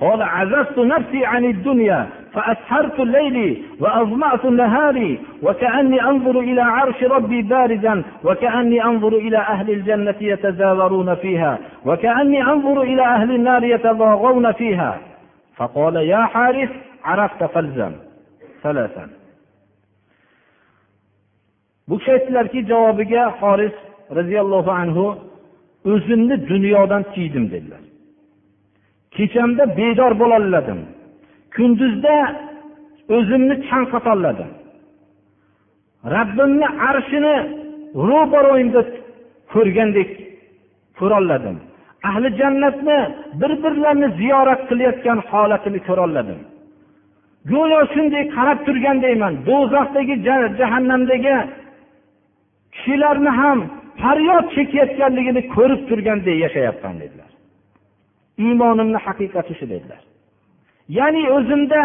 قال عززت نفسي عن الدنيا فأسهرت الليل وأظمأت نهاري وكأني أنظر إلى عرش ربي بارزا وكأني أنظر إلى أهل الجنة يتزاورون فيها وكأني أنظر إلى أهل النار يتضاغون فيها. فقال يا حارث عرفت فالزم ثلاثا. Bu kishi aytdilarki javobiga xoris roziyallohu anhu o'zimni dunyodan tiydim dedilar. Kechamda bedor bo'lolmadim kunduzda o'zimni chanqatolmadim rabbimni arshini ro'baro'yimda ko'rgandek ko'rolmadim ahli jannatni bir birlarini ziyorat qilayotgan holatini ko'rolmadim go'yo shunday qarab turgandayman. Do'zaxdagi jahannamdagi kishilarni ham faryod chekayotganligini ko'rib turganday yashayapman dedilar. Iymonimni haqiqati shu dedilar. Ya'ni o'zimda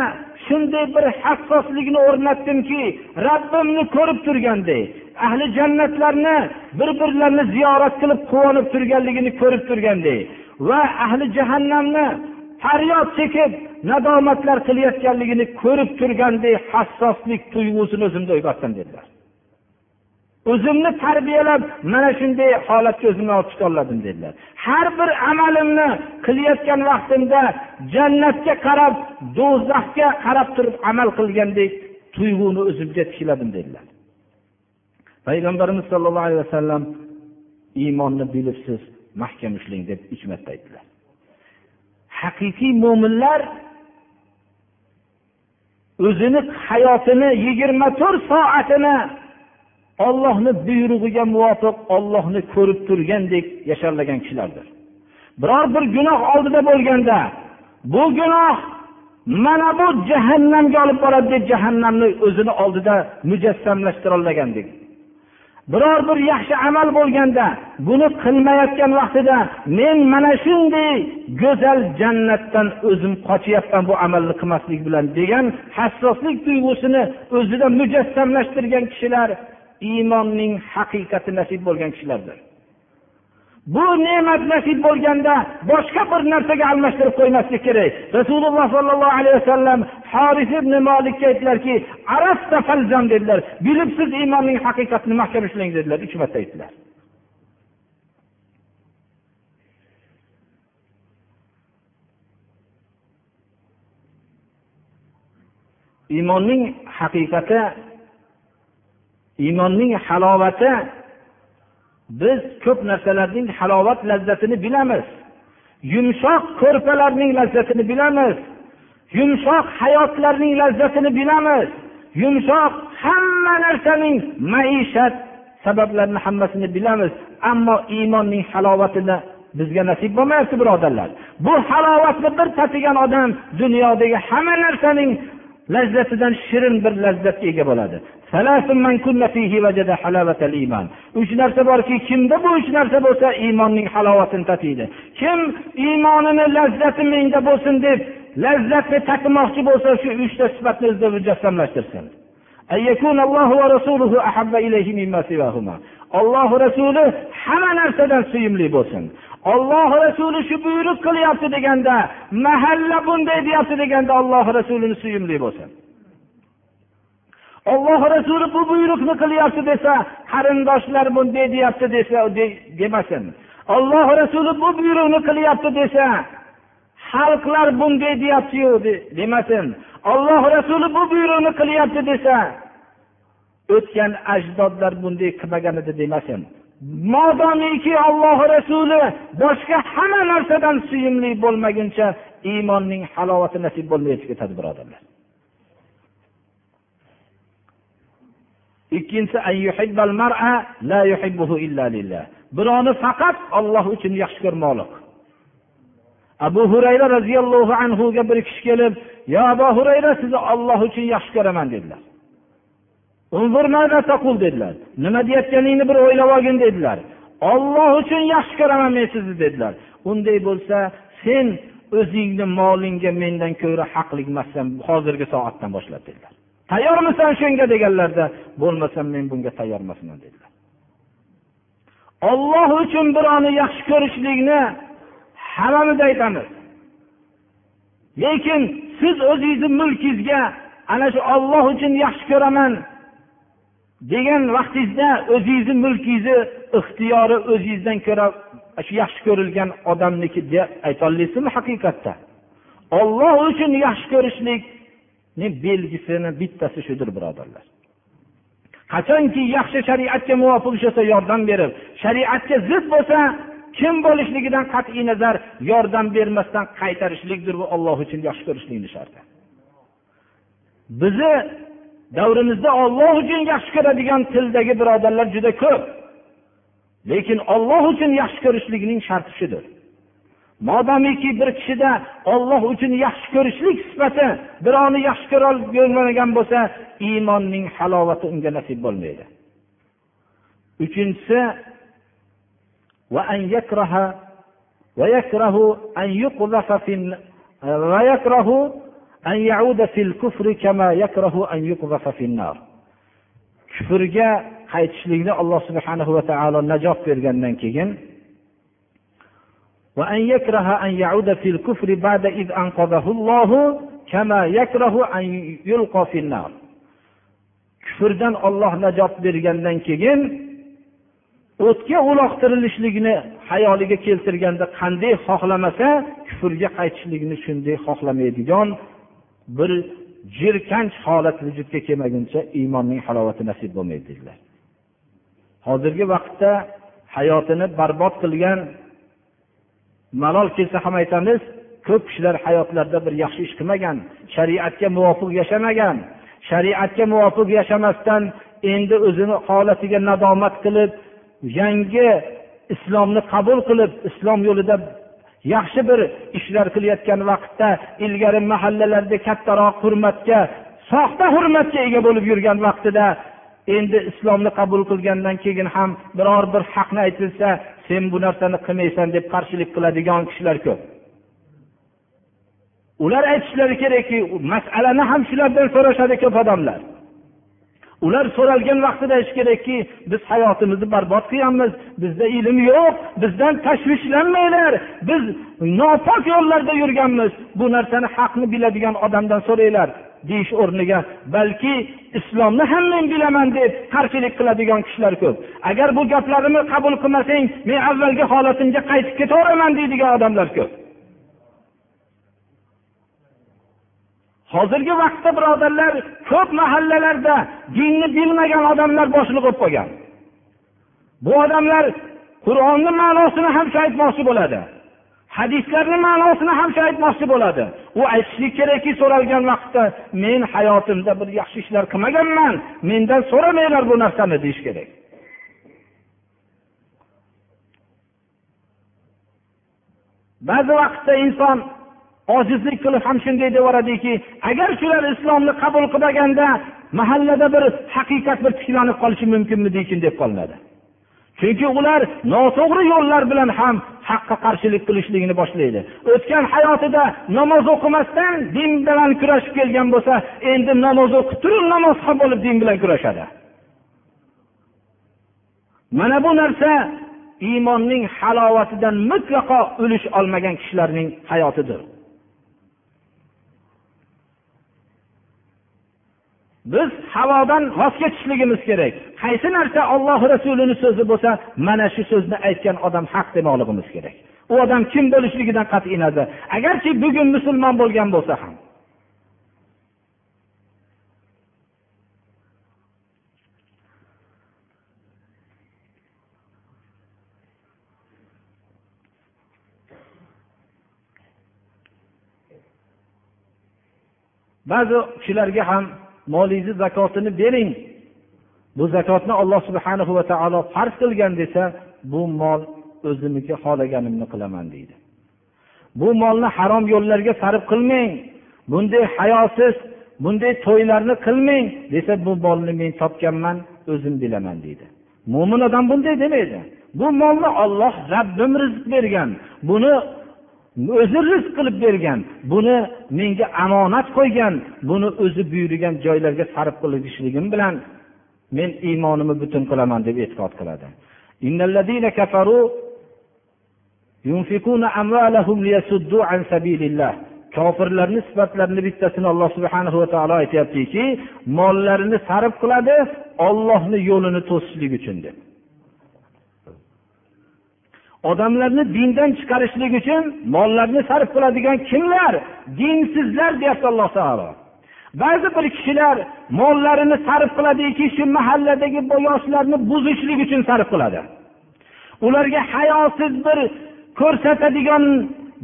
shunday bir hassoslikni o'rnatdimki rabbimni ko'rib turganday ahli jannatlarni bir birlarini ziyorat qilib quvonib turganligini ko'rib turganday va ahli jahannamni faryod chekib nadomatlar qilayotganligini ko'rib turganday hassoslik tuyg'usini o'zimda uyg'otdim dedilar. O'zimni tarbiyalab mana shunday holatga o'zimni olib chiqolmadim dedilar. Har bir amalimni qilayotgan vaqtimda jannatga qarab do'zaxga qarab turib amal qilgandek tuyg'uni o'zimga tikladim dedilar. Payg'ambarimiz sollallohu alayhi vasallam iymonni bilib siz mahkam ushlang deb uch marta aytdilar. Haqiqiy mo'minlar o'zini hayotini yigirma to'rt soatini ollohni buyrug'iga muvofiq ollohni ko'rib turgandek yasharlagan kishilardir. Biror bir gunoh oldida bo'lganda bu gunoh mana bu jahannamga olib boradi deb jahannamni o'zini oldida mujassamlashtirolmagandek. Biror bir yaxshi amal bo'lganda buni qilmayotgan vaqtida men mana shunday go'zal jannatdan o'zim qochyapman bu amalni qilmaslik bilan degan hassoslik tuyg'usini o'zida mujassamlashtirgan kishilar iymonning haqiqati nasib bo'lgan kishilardir. Bu ne'mat nasib bo'lganda boshqa bir narsaga almashtirib qo'ymaslik kerak. Rasululloh sollallohu alayhi vasallam horis ibn molikka aytdilarki dedilar. Bilib siz iymonning haqiqatini mahkam ushlang dedilar. Uch marta aytdilar. Iymonning haqiqati iymonning halovati biz ko'p narsalarning halovat lazzatini bilamiz. Yumshoq ko'rpalarning lazzatini bilamiz. Yumshoq hayotlarning lazzatini bilamiz. Yumshoq hamma narsaning maishat sabablarini hammasini bilamiz. Ammo iymonning halovatini bizga nasib bo'lmayapti birodarlar. Bu halovatni bir tatigan odam dunyodagi hamma narsaning lazzatidan shirin bir lazzatga ega bo'ladi. Uch narsa borki kimda bu uch narsa bo'lsa iymonning halovatini tatiydi. Kim iymonini lazzati menda bo'lsin deb lazzatni tatimoqchi bo'lsa shu uchta sifatni o'zida mujassamlashtirsin. Olloh rasuli hamma narsadan suyimli bo'lsin. Olloh rasuli shu buyruq qilyapti deganda mahalla bunday deyapti deganda olloh rasulini suyimli bo'lsin. Olloh rasuli bu buyruqni qilyapti desa qarindoshlar bunday deyapti desa demasin. Olloh rasuli bu buyruqni qilyapti desa xalqlar bunday deyaptiyu demasin. Olloh rasuli bu buyruqni qilyapti desa o'tgan ajdodlar bunday qilmagan edi demasin. Modomiki olloh rasuli boshqa hamma narsadan suyimli bo'lmaguncha iymonning halovati nasib bo'lmay ketadi birodarlar ikkinchisi birovni faqat olloh uchun yaxshi ko'rmoqlik. Abu hurayra roziyallohu anhuga bir kishi kelib yo abu hurayra sizni olloh uchun yaxshi ko'raman dedilar. Dedilar. Nima deyayotganingni bir o'ylab olgin dedilar. Olloh uchun yaxshi ko'raman men sizni dedilar. Unday bo'lsa sen o'zingni molingga mendan ko'ra haqli emassan hozirgi soatdan boshlab dedilar. Tayyormisan shunga deganlarda bo'lmasam men bunga tayyor emasman dedilar. Olloh uchun birovni yaxshi ko'rishlikni hammamiz aytamiz. Lekin siz o'zingizni mulkingizga ana shu olloh uchun yaxshi ko'raman degan vaqtingizda o'zingizni mulkingizni ixtiyori o'zingizdan ko'ra shu yaxshi ko'rilgan odamniki deb aytolmaysizmi haqiqatda? Olloh uchun yaxshi ko'rishlik belgisini bittasi shudir birodarlar. Qachonki yaxshi shariatga muvofiq ish bo'lsa yordam berib shariatga zid bo'lsa kim bo'lishligidan qat'iy nazar yordam bermasdan qaytarishlikdir bu olloh uchun yaxshi ko'rishlikni sharti. Bizni davrimizda olloh uchun yaxshi ko'radigan tildagi birodarlar juda ko'p. Lekin olloh uchun yaxshi ko'rishlikning sharti shudir. modomiki bir kishida olloh uchun yaxshi ko'rishlik sifati birovni yaxshi ko'rolmagan bo'lsa iymonning halovati unga nasib bo'lmaydi. Uchinchisi kufrga qaytishlikni alloh subhanahu va taolo najot bergandan keyin وأن يكره أن يعود في الكفر بعد إذ أنقذه الله كما يكره أن يلقى في النار kufrdan olloh najot bergandan keyin o'tga uloqtirilishlikni hayoliga keltirganda qanday xohlamasa kufrga qaytishlikni shunday xohlamaydigan bir jirkanch holat vujudga kelmaguncha iymonning halovati nasib bo'lmaydi dedilar hozirgi vaqtda hayotini barbod qilgan malol kelsa ham aytamiz ko'p kishilar hayotlarida bir yaxshi ish qilmagan shariatga muvofiq yashamagan. Shariatga muvofiq yashamasdan endi o'zini holatiga nadomat qilib yangi islomni qabul qilib islom yo'lida yaxshi bir ishlar qilayotgan vaqtda ilgari mahallalarda kattaroq hurmatga soxta hurmatga ega bo'lib yurgan vaqtida endi islomni qabul qilgandan keyin ham biror bir haqni aytilsa sen bu narsani qilmaysan deb qarshilik qiladigan kishilar ko'p. Ular aytishlari kerakki masalani ham shulardan so'rashadi ko'p odamlar. Ular so'ralgan vaqtida aytish kerakki biz hayotimizni barbod qilyapmiz bizda ilm yo'q bizdan tashvishlanmanglar biz nopok yo'llarda yurganmiz bu narsani haqni biladigan odamdan so'ranglar. Deyish o'rniga balki islomni ham men bilaman deb qarshilik qiladigan kishilar ko'p. Agar bu gaplarimni qabul qilmasang men avvalgi holatimga qaytib ketaveraman deydigan odamlar ko'p. Hozirgi vaqtda birodarlar ko'p mahallalarda dinni bilmagan odamlar boshliq bo'lib qolgan bu odamlar qur'onni ma'nosini ham shu aytmoqchi bo'ladi. Hadislarni ma'nosini ham shu aytmoqchi bo'ladi. U aytishlik kerakki so'ralgan vaqtda men hayotimda bir yaxshi ishlar qilmaganman mendan so'ramanglar bu narsani deyish kerak. Ba'zi vaqtda inson ojizlik qilib ham shunday deyaveradiki agar shular islomni qabul qilmaganda mahallada bir haqiqat bir tiklanib qolishi mumkinmidikin deb qolinadi. Chunki ular noto'g'ri yo'llar bilan ham haqqa qarshilik qilishlikni boshlaydi. O'tgan hayotida namoz o'qimasdan din bilan kurashib kelgan bo'lsa endi namoz o'qib turib namozxon bo'lib din bilan kurashadi. Mana bu narsa iymonning halovatidan mutlaqo ulush olmagan kishilarning hayotidir. Biz havodan voz kechishligimiz kerak. Qaysi narsa olloh rasulini so'zi bo'lsa mana shu so'zni aytgan odam haq demoqligimiz kerak. U odam kim bo'lishligidan qat'iy nazar. Agarchi bugun musulmon bo'lgan bo'lsa ham. Ba'zi kishilarga ham molingizni zakotini bering. Bu zakotni alloh subhana va taolo farz qilgan desa bu mol o'zimniki xohlaganimni qilaman deydi. Bu molni harom yo'llarga sarf qilmang. Bunday hayosiz bunday to'ylarni qilmang desa bu molni men topganman o'zim bilaman deydi. Mo'min odam bunday demaydi. Bu molni olloh rabbim rizq bergan. Buni o'zi rizq qilib bergan buni menga omonat qo'ygan buni o'zi buyurgan joylarga sarf qilishligim bilan men iymonimni butun qilaman deb e'tiqod qiladi. Kofirlarni sifatlarini bittasini alloh subhana va taolo aytyaptiki mollarini sarf qiladi ollohni yo'lini to'sishlik uchun deb. Odamlarni dindan chiqarishlik uchun mollarni sarf qiladigan kimlar? Dinsizlar deyapti alloh taolo. Ba'zi bir kishilar mollarini sarf qiladiki shu mahalladagi yoshlarni buzishlik uchun sarf qiladi. Ularga hayosiz bir ko'rsatadigan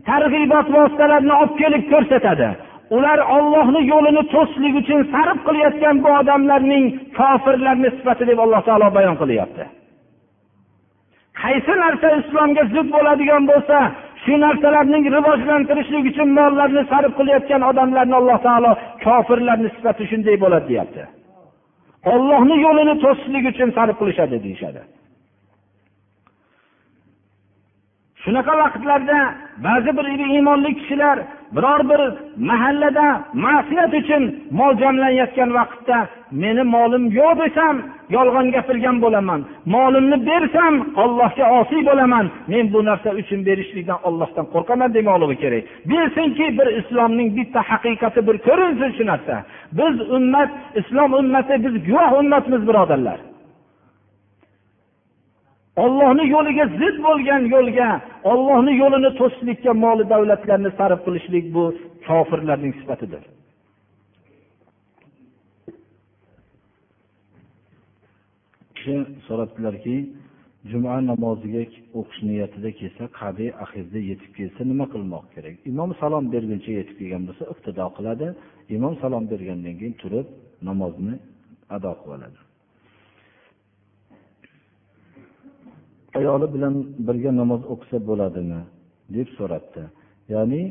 targ'ibot vositalarini olib kelib ko'rsatadi. Ular ollohni yo'lini to'sishlik uchun sarf qilayotgan bu odamlarning kofirlarni sifati deb alloh taolo bayon qilyapti. Qaysi narsa islomga zid bo'ladigan bo'lsa shu narsalarning rivojlantirishlik uchun mollarni sarf qilayotgan odamlarni alloh taolo kofirlarni sifati shunday bo'ladi deyapti. Ollohni yo'lini to'sishlik uchun sarf qilishadi deyishadi. Shunaqa vaqtlarda ba'zi bir iymonli kishilar biror bir mahallada ma'siyat uchun mol jamlanayotgan vaqtda meni molim yo'q desam yolg'on gapirgan bo'laman. Molimni bersam ollohga osiy bo'laman. Men bu narsa uchun berishlikdan ollohdan qo'rqaman demoqligi kerak. Bilsinki bir islomning bitta haqiqati bir ko'rinsin shu narsa. Biz ummat islom ummati biz guvoh ummatmiz birodarlar. Ollohni yo'liga zid bo'lgan yo'lga ollohni yo'lini to'sishlikka moli davlatlarni sarf qilishlik bu kofirlarning sifatidir. Kishi so'rabdilarki juma namoziga o'qish niyatida kelsa qade ahirda yetib kelsa nima qilmoq kerak? Imom salom berguncha yetib kelgan bo'lsa iqtido qiladi. Imom salom bergandan keyin turib namozni ado qilib oladi. Ayoli bilan birga namoz o'qisa bo'ladimi? deb so'rabdi ya'ni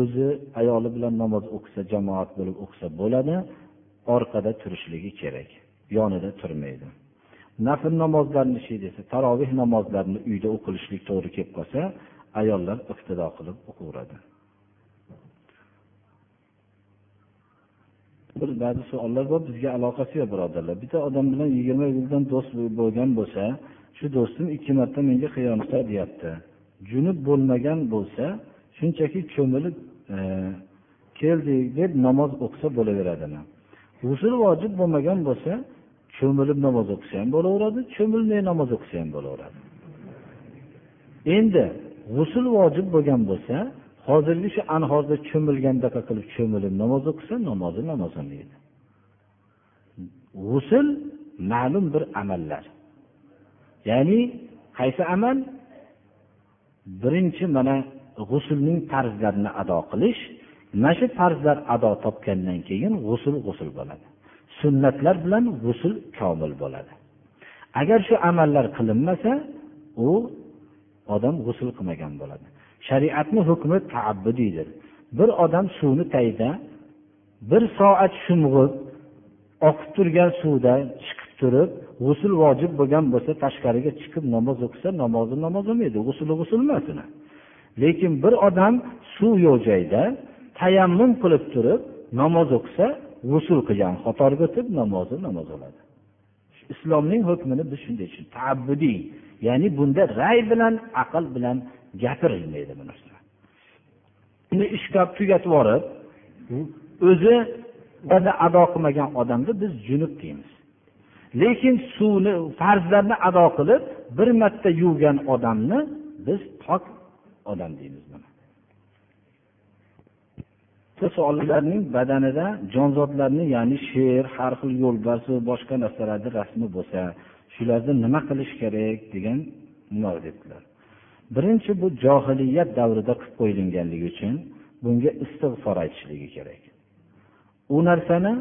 o'zi ayoli bilan namoz o'qisa jamoat bo'lib o'qisa bo'ladi orqada turishligi kerak yonida turmaydi. Nafl namozlarni shu desa taroveh namozlarini uyda o'qilishlik to'g'ri kelib qolsa ayollar iqtido qilib o'qiveradi bir ba'zi savollar bor bizga aloqasi yo'q birodarlar. Bitta odam bilan yigirma yildan do'st bo'lgan bo'lsa shu do'stim ikki marta menga xiyonat deyapti. Junub bo'lmagan bo'lsa shunchaki ko'milib e, keldik deb namoz o'qisa bo'laveradimi? G'usul vojib bo'lmagan bo'lsa cho'milib namoz o'qisa ham bo'laveradi cho'milmay namoz o'qisa ham bo'laveradi. Endi g'usul vojib bo'lgan bo'lsa hozirgi shu anhorda cho'milgandaqa qilib cho'milib namoz o'qisa namozi namoz bo'lmaydi g'usul ma'lum bir amallar. Ya'ni qaysi amal? Birinchi mana g'usulning farzlarini ado qilish. Mana shu farzlar ado topgandan keyin g'usul g'usul bo'ladi. Sunnatlar bilan g'usul komil bo'ladi. Agar shu amallar qilinmasa u odam g'usul qilmagan bo'ladi. Shariatni hukmi taabbudiydir bir odam suvni tagida bir soat sho'ng'ib oqib turgan suvda chiqib turib g'usul vojib bo'lgan bo'lsa tashqariga chiqib namoz o'qisa namozi namoz bo'lmaydi g'usuli g'usul emas lekin bir odam suv yo'q joyda tayammum qilib turib namoz o'qisa g'usul qilgan qatorga o'tib namozi namoz bo'ladi. Islomning hukmini biz shunday tushun taabbudiy ya'ni bunda ray bilan aql bilan gapirilmaydi bu narsa. Uni ishga tugatib yuborib o'zi ado qilmagan odamni biz junub deymiz lekin suvni farzlarni ado qilib bir marta yuvgan odamni biz pok odam deymiz savollarning badanida jonzotlarni ya'ni sher har xil yo'lbars boshqa narsalarni rasmi bo'lsa shularni nima qilish kerak degan nima debdilar. Birinchi bu johiliyat davrida qilib qo'yilganligi uchun bunga istig'for aytishligi kerak. U narsani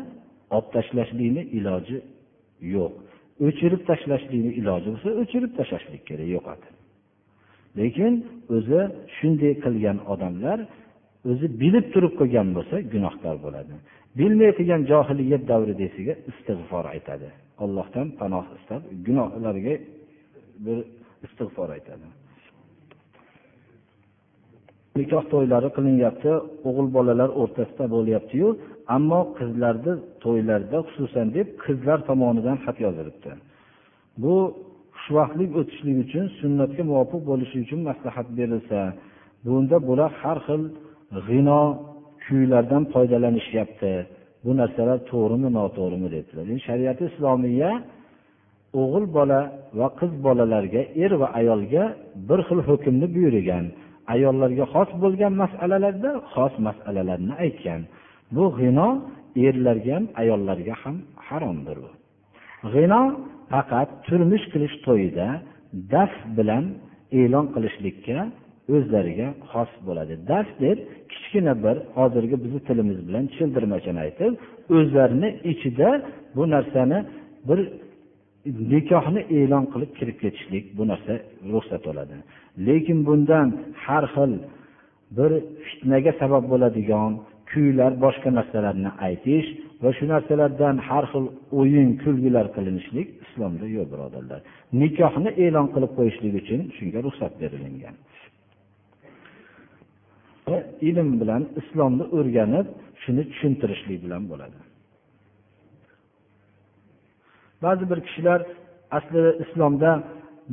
olib tashlashlikni iloji yo'q. O'chirib tashlashlikni iloji bo'lsa o'chirib tashlashlik kerak yo'qotib lekin o'zi shunday qilgan odamlar o'zi bilib turib qilgan bo'lsa gunohkor bo'ladi. Bilmay qilgan johiliyat davridagisiga istig'for aytadi. Allohdan panoh istab gunohlariga bir istig'for aytadi. Nikoh to'ylari qilinyapti o'g'il bolalar o'rtasida bo'lyaptiyu ammo qizlarni to'ylarda xususan deb qizlar tomonidan xat yozilibdi. Bu xushvaqtlik o'tishlik uchun sunnatga muvofiq bo'lishi uchun maslahat berilsa bunda bular har xil g'ino kuylardan foydalanishyapti. Bu narsalar to'g'rimi noto'g'rimi dedilar. Shariati islomiya o'g'il bola va qiz bolalarga er va ayolga bir xil hukmni buyurgan ayollarga xos bo'lgan masalalarda xos masalalarni aytgan. Bu g'ino erlarga ham ayollarga ham haromdir bu. G'ino faqat turmush qilish to'yida daf bilan e'lon qilishlikka o'zlariga xos bo'ladi. Daf deb kichkina bir hozirgi bizni tilimiz bilan tushuntirmachani aytib o'zlarini ichida bu narsani bir nikohni e'lon qilib kirib ketishlik bu narsa ruxsat bo'ladi lekin bundan har xil bir fitnaga sabab bo'ladigan kuylar boshqa narsalarni aytish va shu narsalardan har xil o'yin kulgilar qilinishlik islomda yo'q birodarlar. Nikohni e'lon qilib qo'yishlik uchun shunga ruxsat berilingan e, ilm bilan islomni o'rganib shuni tushuntirishlik bilan bo'ladi. Ba'zi bir kishilar aslida islomda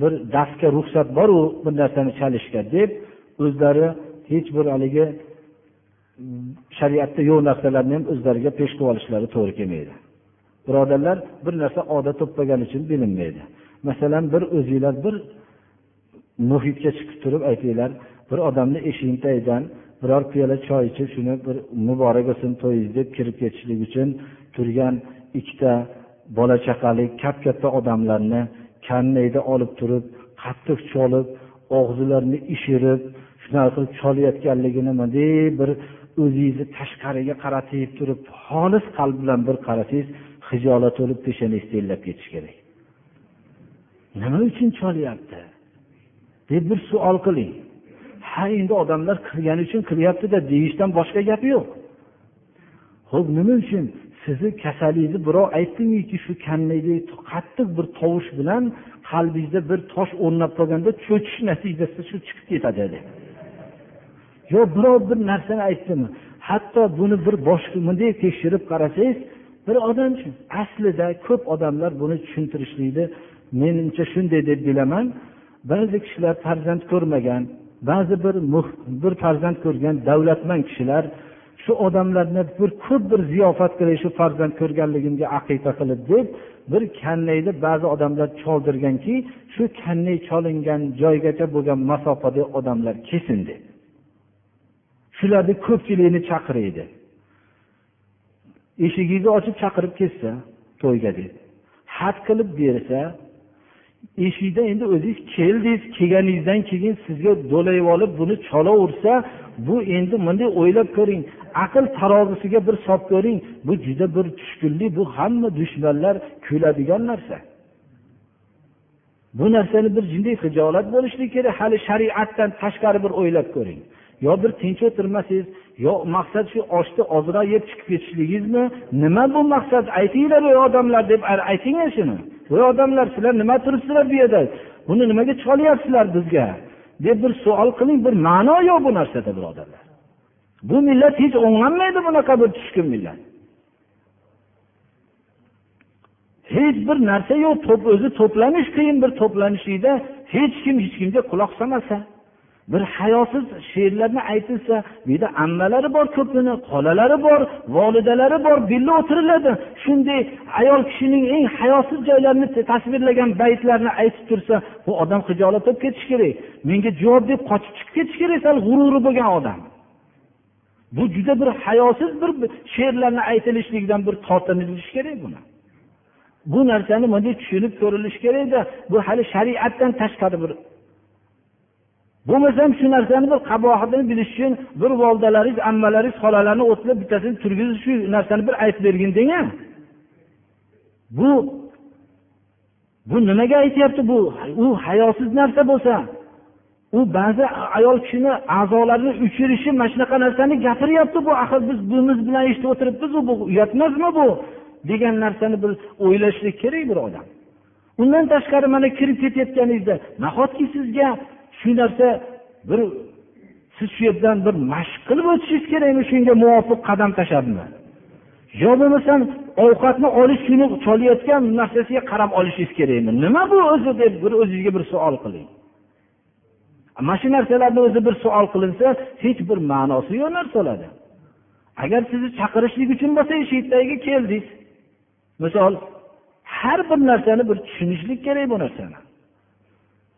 bir darsga ruxsat boru bir narsani chalishga deb o'zlari hech bir haligi shariatda yo'q narsalarni ham o'zlariga pesh qilib olishlari to'g'ri kelmaydi. Birodarlar bir narsa odat bo'lib uchun bilinmaydi. Masalan bir o'zinglar bir muhitga chiqib turib aytinglar bir odamni eshigini tagidan biror piyola choy ichib shuni bir muborak bo'lsin to'yingiz deb kirib ketishlik uchun turgan ikkita bola chaqali kap katta odamlarni kannayda olib turib qattiq cholib og'zilarini ishirib shunaqa qilib cholayotganligini bunday bir o'zingizni tashqariga qaratib turib xolis qalb bilan bir qarasangiz hijolat bo'lib peshanangiz terlab ketishi kerak. Nima uchun cholyapti? Deb bir savol qiling. Ha endi odamlar qilgani uchun qilyaptida deyishdan boshqa gap yo'q. Ho'p nima uchun? Sizni kasalingizni birov aytdimiki shu kannadek qattiq bir tovush bilan qalbingizda bir tosh o'rnab qolganda cho'chish natijasida shu chiqib ketadi deb yo birov bir narsani aytdimi hatto buni bir boshqa bunday tekshirib qarasangiz bir odam aslida ko'p odamlar buni tushuntirishlikni menimcha shunday deb bilaman. Ba'zi kishilar farzand ko'rmagan ba'zi bir bir farzand ko'rgan davlatmand kishilar shu odamlarni bir ko'p bir ziyofat qilib shu farzand ko'rganligimga aqiqa qilib deb bir kannayni ba'zi odamlar choldirganki shu kannay cholingan joygacha bo'lgan masofada odamlar kelsin deb shularni ko'pchiligini chaqiraydi. Eshigingizni ochib chaqirib ketsa to'yga deb xat qilib bersa eshikdan endi o'zingiz keldingiz kelganingizdan keyin sizga do'layib olib buni cholaversa bu endi bunday o'ylab ko'ring aql tarozisiga bir solib ko'ring bu juda bir tushkunlik bu hamma dushmanlar kuladigan narsa. Bu narsani bir jinday hijolat bo'lishligi kerak hali shariatdan tashqari bir o'ylab ko'ring. Yo bir tinch o'tirmasangiz yo maqsad shu oshni ozroq yeb chiqib ketishligingizmi? Nima bu maqsad? Aytinglar ey odamlar deb aytinglar shuni. Voy odamlar sizlar nima turibsizlar bu yerda? Buni nimaga chiqolyapsizlar bizga? deb bir savol qiling bir ma'no yo'q bu narsada birodarlar. Bu millat hech o'nglanmaydi bunaqa bir tushkun millat. Hech bir narsa yo'q o'zi to'planish qiyin bir to'planishlikda hech kim hech kimga quloq solmasa. Bir hayosiz she'rlarni aytilsa bu yerda ammalari bor ko'pini xolalari bor volidalari bor birga o'tiriladi. Shunday ayol kishining eng hayosiz joylarini tasvirlagan baytlarni aytib tursa bu odam hijolat bo'lib ketishi kerak. Menga javob deb qochib chiqib ketishi kerak sal g'ururi bo'lgan odam. Bu juda bir hayosiz bir she'rlarni aytilishligidan bir tortinilishi kerak buni. Bu narsani bunday tushunib ko'rilishi kerakda bu hali shariatdan tashqari bir bo'lmasam shu narsani bir qabohatini bilish uchun bir volidalaringiz ammalaringiz xolalarni o'tlab bittasini turgizib shu narsani bir aytib bergin deng bu bu nimaga aytyapti bu? U hayosiz narsa bo'lsa u ba'zi ayol kishini a'zolarini uchirishi mana shunaqa narsani gapiryapti bu. Axir biz buyimiz bilan eshitib o'tiribmiz bu uyat emasmi bu? Degan narsani bir o'ylashlik kerak bir odam. Undan tashqari mana kirib ketayotganingizda nahotki sizga shu narsa bir siz shu yerdan bir mashq qilib o'tishingiz kerakmi? Shunga muvofiq qadam tashlabmi yo bo'lmasam ovqatni olish kuni cholayotgan narsasiga qarab olishingiz kerakmi? Nima bu o'zi deb bir o'zingizga bir savol qiling. Mana shu narsalarni o'zi bir savol qilinsa hech bir ma'nosi yo'q narsalarni agar sizni chaqirishlik uchun bo'lsa shu yerdagiga keldingiz. Misol har bir narsani bir tushunishlik kerak bu narsani.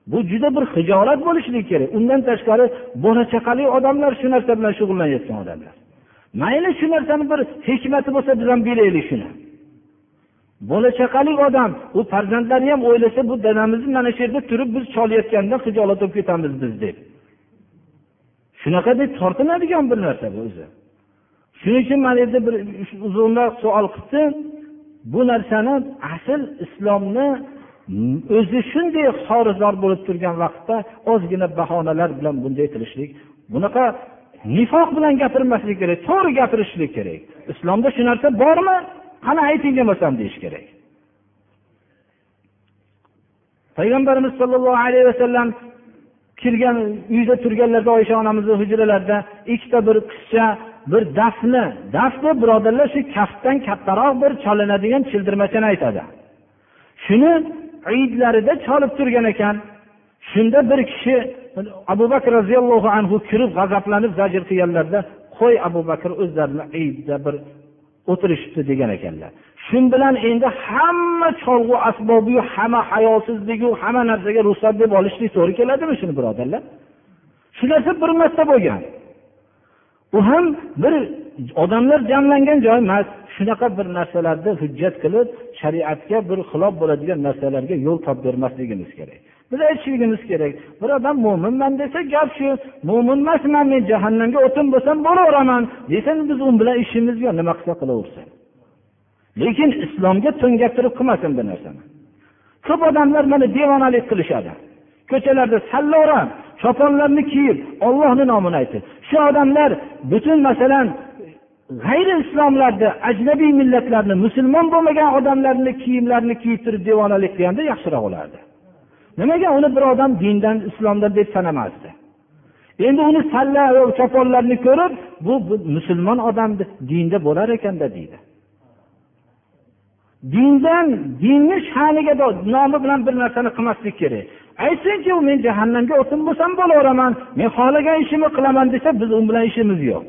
Bu juda bir hijolat bo'lishligi kerak. Undan tashqari bola chaqali odamlar shu narsa bilan shug'ullanayotgan odamlar. Mayli shu narsani bir hikmati bo'lsa biz ham bilaylik shuni. Bola chaqali odam u farzandlari ham o'ylasa bu dadamizni mana shu yerda turib biz cholayotganda hijolat bo'lib ketamiz biz deb. Shunaqa deb tortinadigan bir narsa bu o'zi. Shuning uchun mana yerda bir uzunroq savol qilibdi bu narsani asl islomni o'zi shunday xorizor bo'lib turgan vaqtda ozgina bahonalar bilan bunday qilishlik bunaqa nifoq bilan gapirmaslik kerak to'g'ri gapirishlik kerak. Islomda shu narsa bormi? Qani ayting demasam deyish kerak. Payg'ambarimiz sollallohu alayhi vasallam kirgan uyda turganlarda oysha onamizni hujralarida ikkita bir qizcha bir dafni dafni birodarlar shu kaftdan kattaroq bir chalinadigan childirmachani aytadi. Shuni idlarida cholib turgan ekan. Shunda bir kishi abu bakr roziyallohu anhu kirib g'azablanib zajr qilganlarida qo'y abu bakr o'zlarini idda bir o'tirishibdi degan ekanlar. Shu bilan endi hamma cholg'u asbobiyu hamma hayosizligu hamma narsaga ruxsat deb olishlik to'g'ri keladimi shuni birodarlar? Shu narsa bir marta bo'lgan. U ham bir odamlar jamlangan joy emas. Shunaqa bir narsalarni hujjat qilib shariatga bir xilof bo'ladigan narsalarga yo'l topib bermasligimiz kerak. Biz aytishligimiz kerak bir odam mo'minman desa gap shu mo'min emasman men jahannamga o'tin bo'lsam bo'laveraman desa biz u bilan ishimiz yo'q nima qilsa qilaversin. Lekin islomga to'ngaktirib qilmasin bu narsani. Ko'p odamlar mana devonalik qilishadi. Ko'chalarda salloram choponlarni kiyib ollohni nomini aytib shu odamlar butun masalan g'ayri islomlarni ajnabiy millatlarni musulmon bo'lmagan odamlarni kiyimlarini kiyib turib devonalik qilganda yaxshiroq bo'lardi nimaga uni bir odam dindan islomdan deb sanamasdi? Endi uni salla choponlarni ko'rib bu, bu musulmon odam dinda bo'lar ekanda deydi. Dindan dinni sha'niga nomi bilan bir narsani qilmaslik kerak. Aytsinki men jahannamga o'tin bo'lsam bo'laveraman men xohlagan ishimni qilaman desa biz u bilan ishimiz yo'q.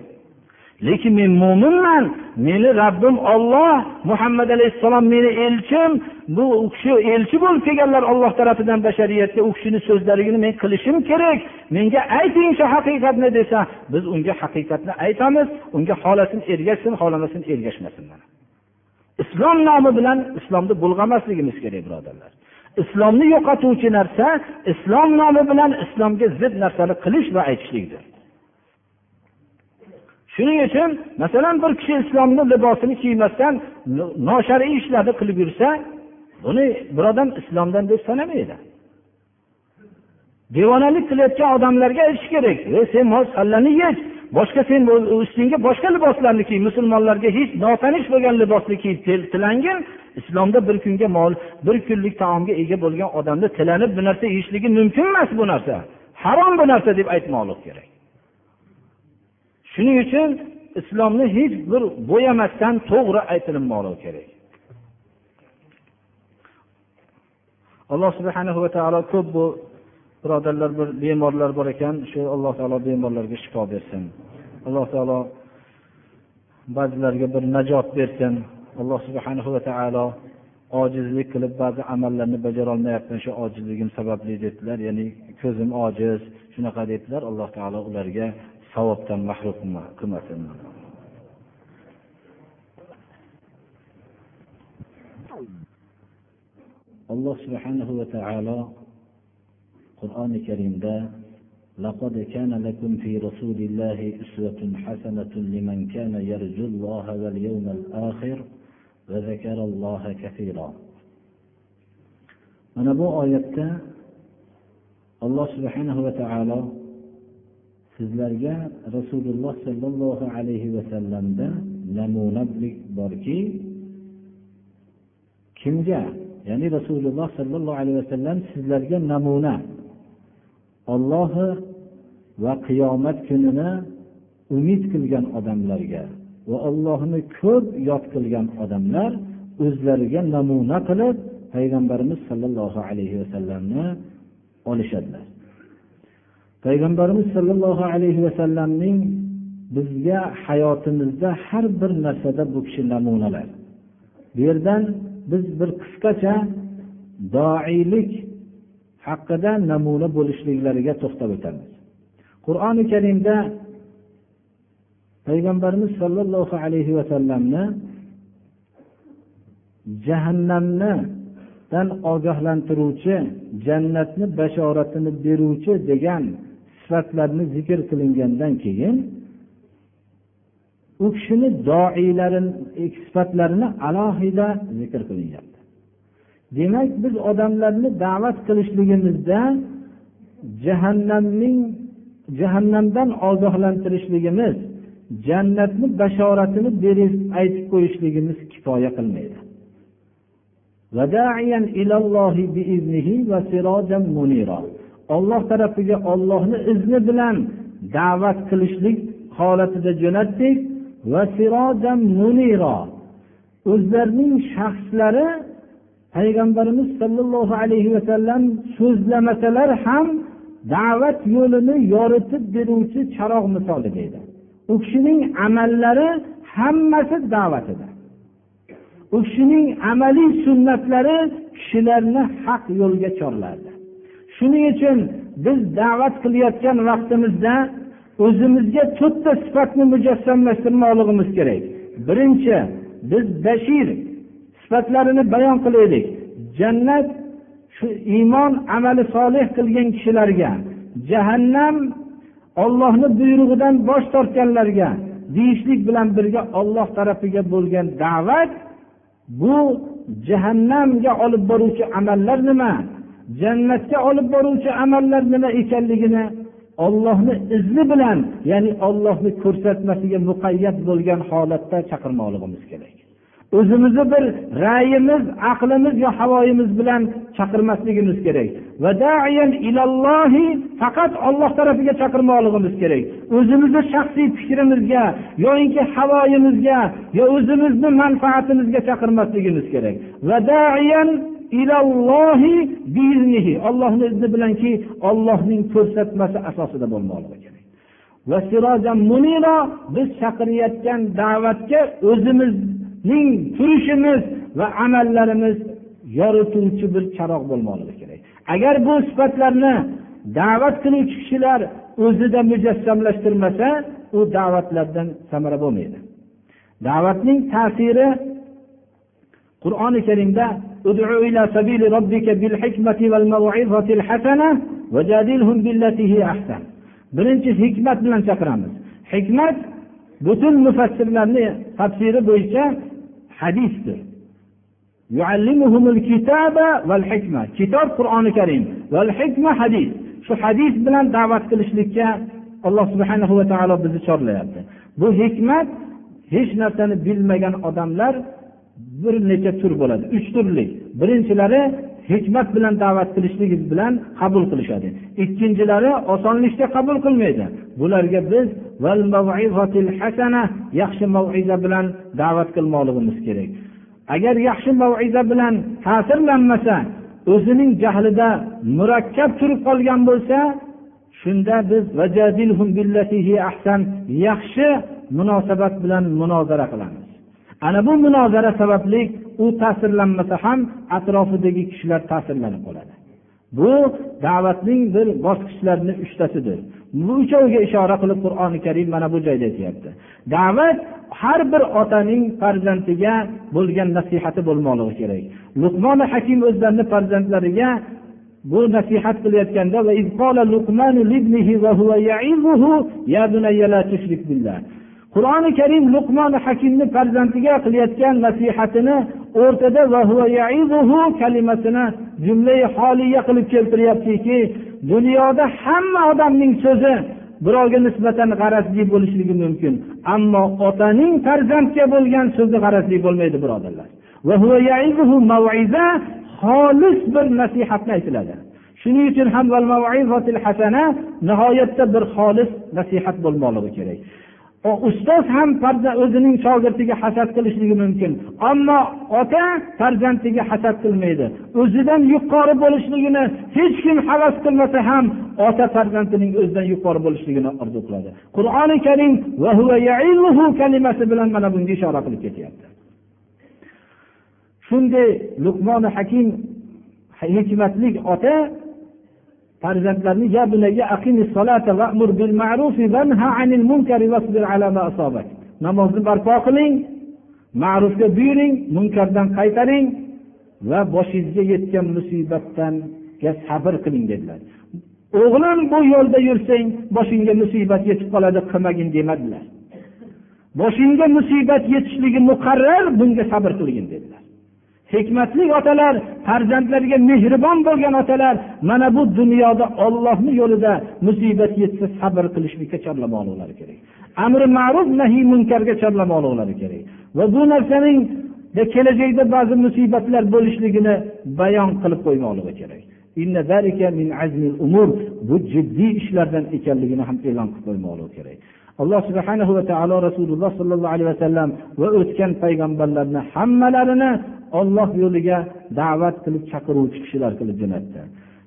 Lekin men mo'minman. Meni rabbim olloh muhammad alayhissalom meni elchim bu u kishi elchi bo'lib kelganlar olloh tarafidan bashariyatga u kishini so'zlarini men qilishim kerak. Menga ayting shu haqiqatni desa biz unga haqiqatni aytamiz unga xohlasin ergashsin xohlamasin ergashmasin islom nomi bilan islomni bulg'amasligimiz kerak birodarlar. Islomni yo'qotuvchi narsa islom nomi bilan islomga zid narsani qilish va aytishlikdir. Shuning uchun masalan bir kishi islomni libosini kiymasdan noshar'iy ishlarni qilib yursa buni bir odam islomdan deb sanamaydi. Devonalik qilayotgan odamlarga aytish kerak e sen sallani yech boshqa sen ustingga boshqa liboslarni kiy musulmonlarga hech notanish bo'lgan libosni kiyib tilangin islomda bir kunga mol bir kunlik taomga ega bo'lgan odamni tilanib bu narsa yeyishligi mumkin emas bu narsa harom bu narsa deb aytmoqlik kerak. Shuning uchun islomni hech bir bo'yamasdan to'g'ri aytilinmoqligi kerak. Alloh subhanahu va taolo ko'p bu birodarlar bir bemorlar bor ekan shu alloh taolo bemorlarga shifo bersin. Alloh taolo ba'zilarga bir najot bersin. Alloh subhanahu va taolo ojizlik qilib ba'zi amallarni bajarolmayapman shu ojizligim sababli dedilar. Ya'ni ko'zim ojiz shunaqa dedilar. Alloh taolo ularga savobdan mahrum qilmasin alloh subhanahu va taolo qur'oni karimda لقد كان لكم في رسول الله أسوة حسنة لمن كان يرجو الله واليوم الآخر وذكر الله كثيرا bu oyatda alloh subhanahu va taolo sizlarga rasululloh sollallohu alayhi vasallamda namunalik borki kimga ya'ni rasululloh sollallohu alayhi vasallam sizlarga namuna ollohi va qiyomat kunini umid qilgan odamlarga va ollohni ko'p yod qilgan odamlar o'zlariga namuna qilib payg'ambarimiz sollallohu alayhi vasallamni olishadilar. Payg'ambarimiz sollallohu alayhi vasallamning bizga hayotimizda har bir narsada bu kishi namunalar. Bu yerdan biz bir qisqacha doiylik haqida namuna bo'lishliklariga to'xtab o'tamiz. Qur'oni karimda payg'ambarimiz sollallohu alayhi vasallamni jahannamnidan ogohlantiruvchi jannatni bashoratini beruvchi degan sifatlarni zikr qilingandan keyin u kishini doiylarini e, sifatlarini alohida zikr qilinyapti. Demak biz odamlarni da'vat qilishligimizda jahannamning jahannamdan ogohlantirishligimiz jannatni bashoratini berib aytib qo'yishligimiz kifoya qilmaydi. Olloh tarafiga ollohni izni bilan da'vat qilishlik holatida jo'natdik va o'zlarining shaxslari payg'ambarimiz sollallohu alayhi vasallam so'zlamasalar ham da'vat yo'lini yoritib beruvchi charog' misoli edi u kishining amallari hammasi da'vatida u kishining amaliy sunnatlari kishilarni haq yo'lga chorlardi. Shuning uchun biz da'vat qilayotgan vaqtimizda o'zimizga to'rtta sifatni mujassamlashtirmoqligimiz kerak. Birinchi biz bashir sifatlarini bayon qilaylik. Jannat shu iymon amali solih qilgan kishilarga jahannam ollohni buyrug'idan bosh tortganlarga deyishlik bilan birga olloh tarafiga bo'lgan da'vat bu jahannamga olib boruvchi amallar nima? Jannatga olib boruvchi amallar nima ekanligini ollohni izni bilan ya'ni ollohni ko'rsatmasiga muqayyat bo'lgan holatda chaqirmoqligimiz kerak. O'zimizni bir ra'yimiz aqlimiz yo havoyimiz bilan chaqirmasligimiz kerak. Faqat olloh tarafiga chaqirmoqligimiz kerak. O'zimizni shaxsiy fikrimizga yoinki havoyimizga yo o'zimizni manfaatimizga chaqirmasligimiz kerak. Ollohni izni bilanki ollohning ko'rsatmasi asosida bo'lmoqligi kerak biz chaqirayotgan da'vatga o'zimizning turishimiz va amallarimiz yorituvchi bir charog' bo'lmoqligi kerak agar bu sifatlarni da'vat qiluvchi kishilar o'zida mujassamlashtirmasa u da'vatlardan samara bo'lmaydi. Da'vatning ta'siri qur'oni karimda ادع إلى سبيل ربك بالحكمة والموعظة الحسنة وجادلهم بالتي هي أحسن birinchi hikmat bilan chaqiramiz hikmat butun mufassirlarni tafsiri bo'yicha hadisdir kitob qur'oni karim val hikma hadis shu hadis bilan da'vat qilishlikka alloh subhanahu va taolo bizni chorlayapti bu hikmat hech narsani bilmagan odamlar bir necha tur bo'ladi. Uch turli. Birinchilari hikmat bilan da'vat qilishlik bilan qabul qilishadi. Ikkinchilari osonlikcha qabul qilmaydi. Bularga biz yaxshi maviza bilan da'vat qilmoqligimiz kerak. Agar yaxshi maviza bilan ta'sirlanmasa o'zining jahlida murakkab turib qolgan bo'lsa shunda biz yaxshi munosabat bilan munozara qilamiz. Ana bu munozara sababli u ta'sirlanmasa ham atrofidagi kishilar ta'sirlanib qoladi. Bu da'vatning bir bosqichlarini uchtasidir bu uchoviga ishora qilib qur'oni karim mana bu joyda aytyapti. Da'vat har bir otaning farzandiga bo'lgan nasihati bo'lmoqligi kerak. Luqmoni hakim o'zlarini farzandlariga bu nasihat qilayotganda qur'oni karim luqmoni hakimni farzandiga qilayotgan nasihatini o'rtada kalimasini jumlai holiya qilib keltiryaptiki dunyoda hamma odamning so'zi birovga nisbatan g'arazli bo'lishligi mumkin ammo otaning farzandga bo'lgan so'zi g'arazli bo'lmaydi birodarlar. Xolis bir nasihatni aytiladi. Shuning uchun ham nihoyatda bir xolis nasihat bo'lmoqligi kerak. Ustoz ham farzand o'zining shogirdiga hasad qilishligi mumkin. Ammo ota farzandiga hasad qilmaydi. O'zidan yuqori bo'lishligini hech kim havas qilmasa ham ota farzandining o'zidan yuqori bo'lishligini orzu qiladi. Qur'oni karim kalimasi bilan mana bunga ishora qilib ketyapti. Shunday luqmoni hakim hikmatli ota farzandlarni ya bunayya aqimis solata va'mur bil ma'ruf vanha anil munkari wasbir ala ma asabak namozni barpo qiling ma'rufga buyuring munkardan qaytaring va boshingizga yetgan musibatdan sabr qiling dedilar. O'g'lim bu yo'lda yursang boshingga musibat yetib qoladi qilmagin demadilar. Boshingga musibat yetishligi muqarrar bunga sabr qilgin dedilar. Hikmatli otalar farzandlariga mehribon bo'lgan otalar mana bu dunyoda ollohni yo'lida musibat yetsa sabr qilishlikka chorlamoqlari kerak. Amri ma'ruf nahiy munkarga chorlamoqlari kerak. Va bu narsaning kelajakda ba'zi musibatlar bo'lishligini bayon qilib qo'ymoqligi kerak. Bu jiddiy ishlardan ekanligini ham e'lon qilib qo'ymoqligi kerak. Alloh subhana va taolo rasululloh sollallohu alayhi vasallam va o'tgan payg'ambarlarni hammalarini olloh yo'liga da'vat qilib chaqiruvchi kishilar qilib jo'natdi.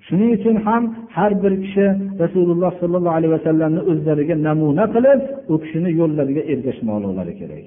Shuning uchun ham har bir kishi rasululloh sollallohu alayhi vasallamni o'zlariga namuna qilib u kishini yo'llariga ergashmoqlari kerak.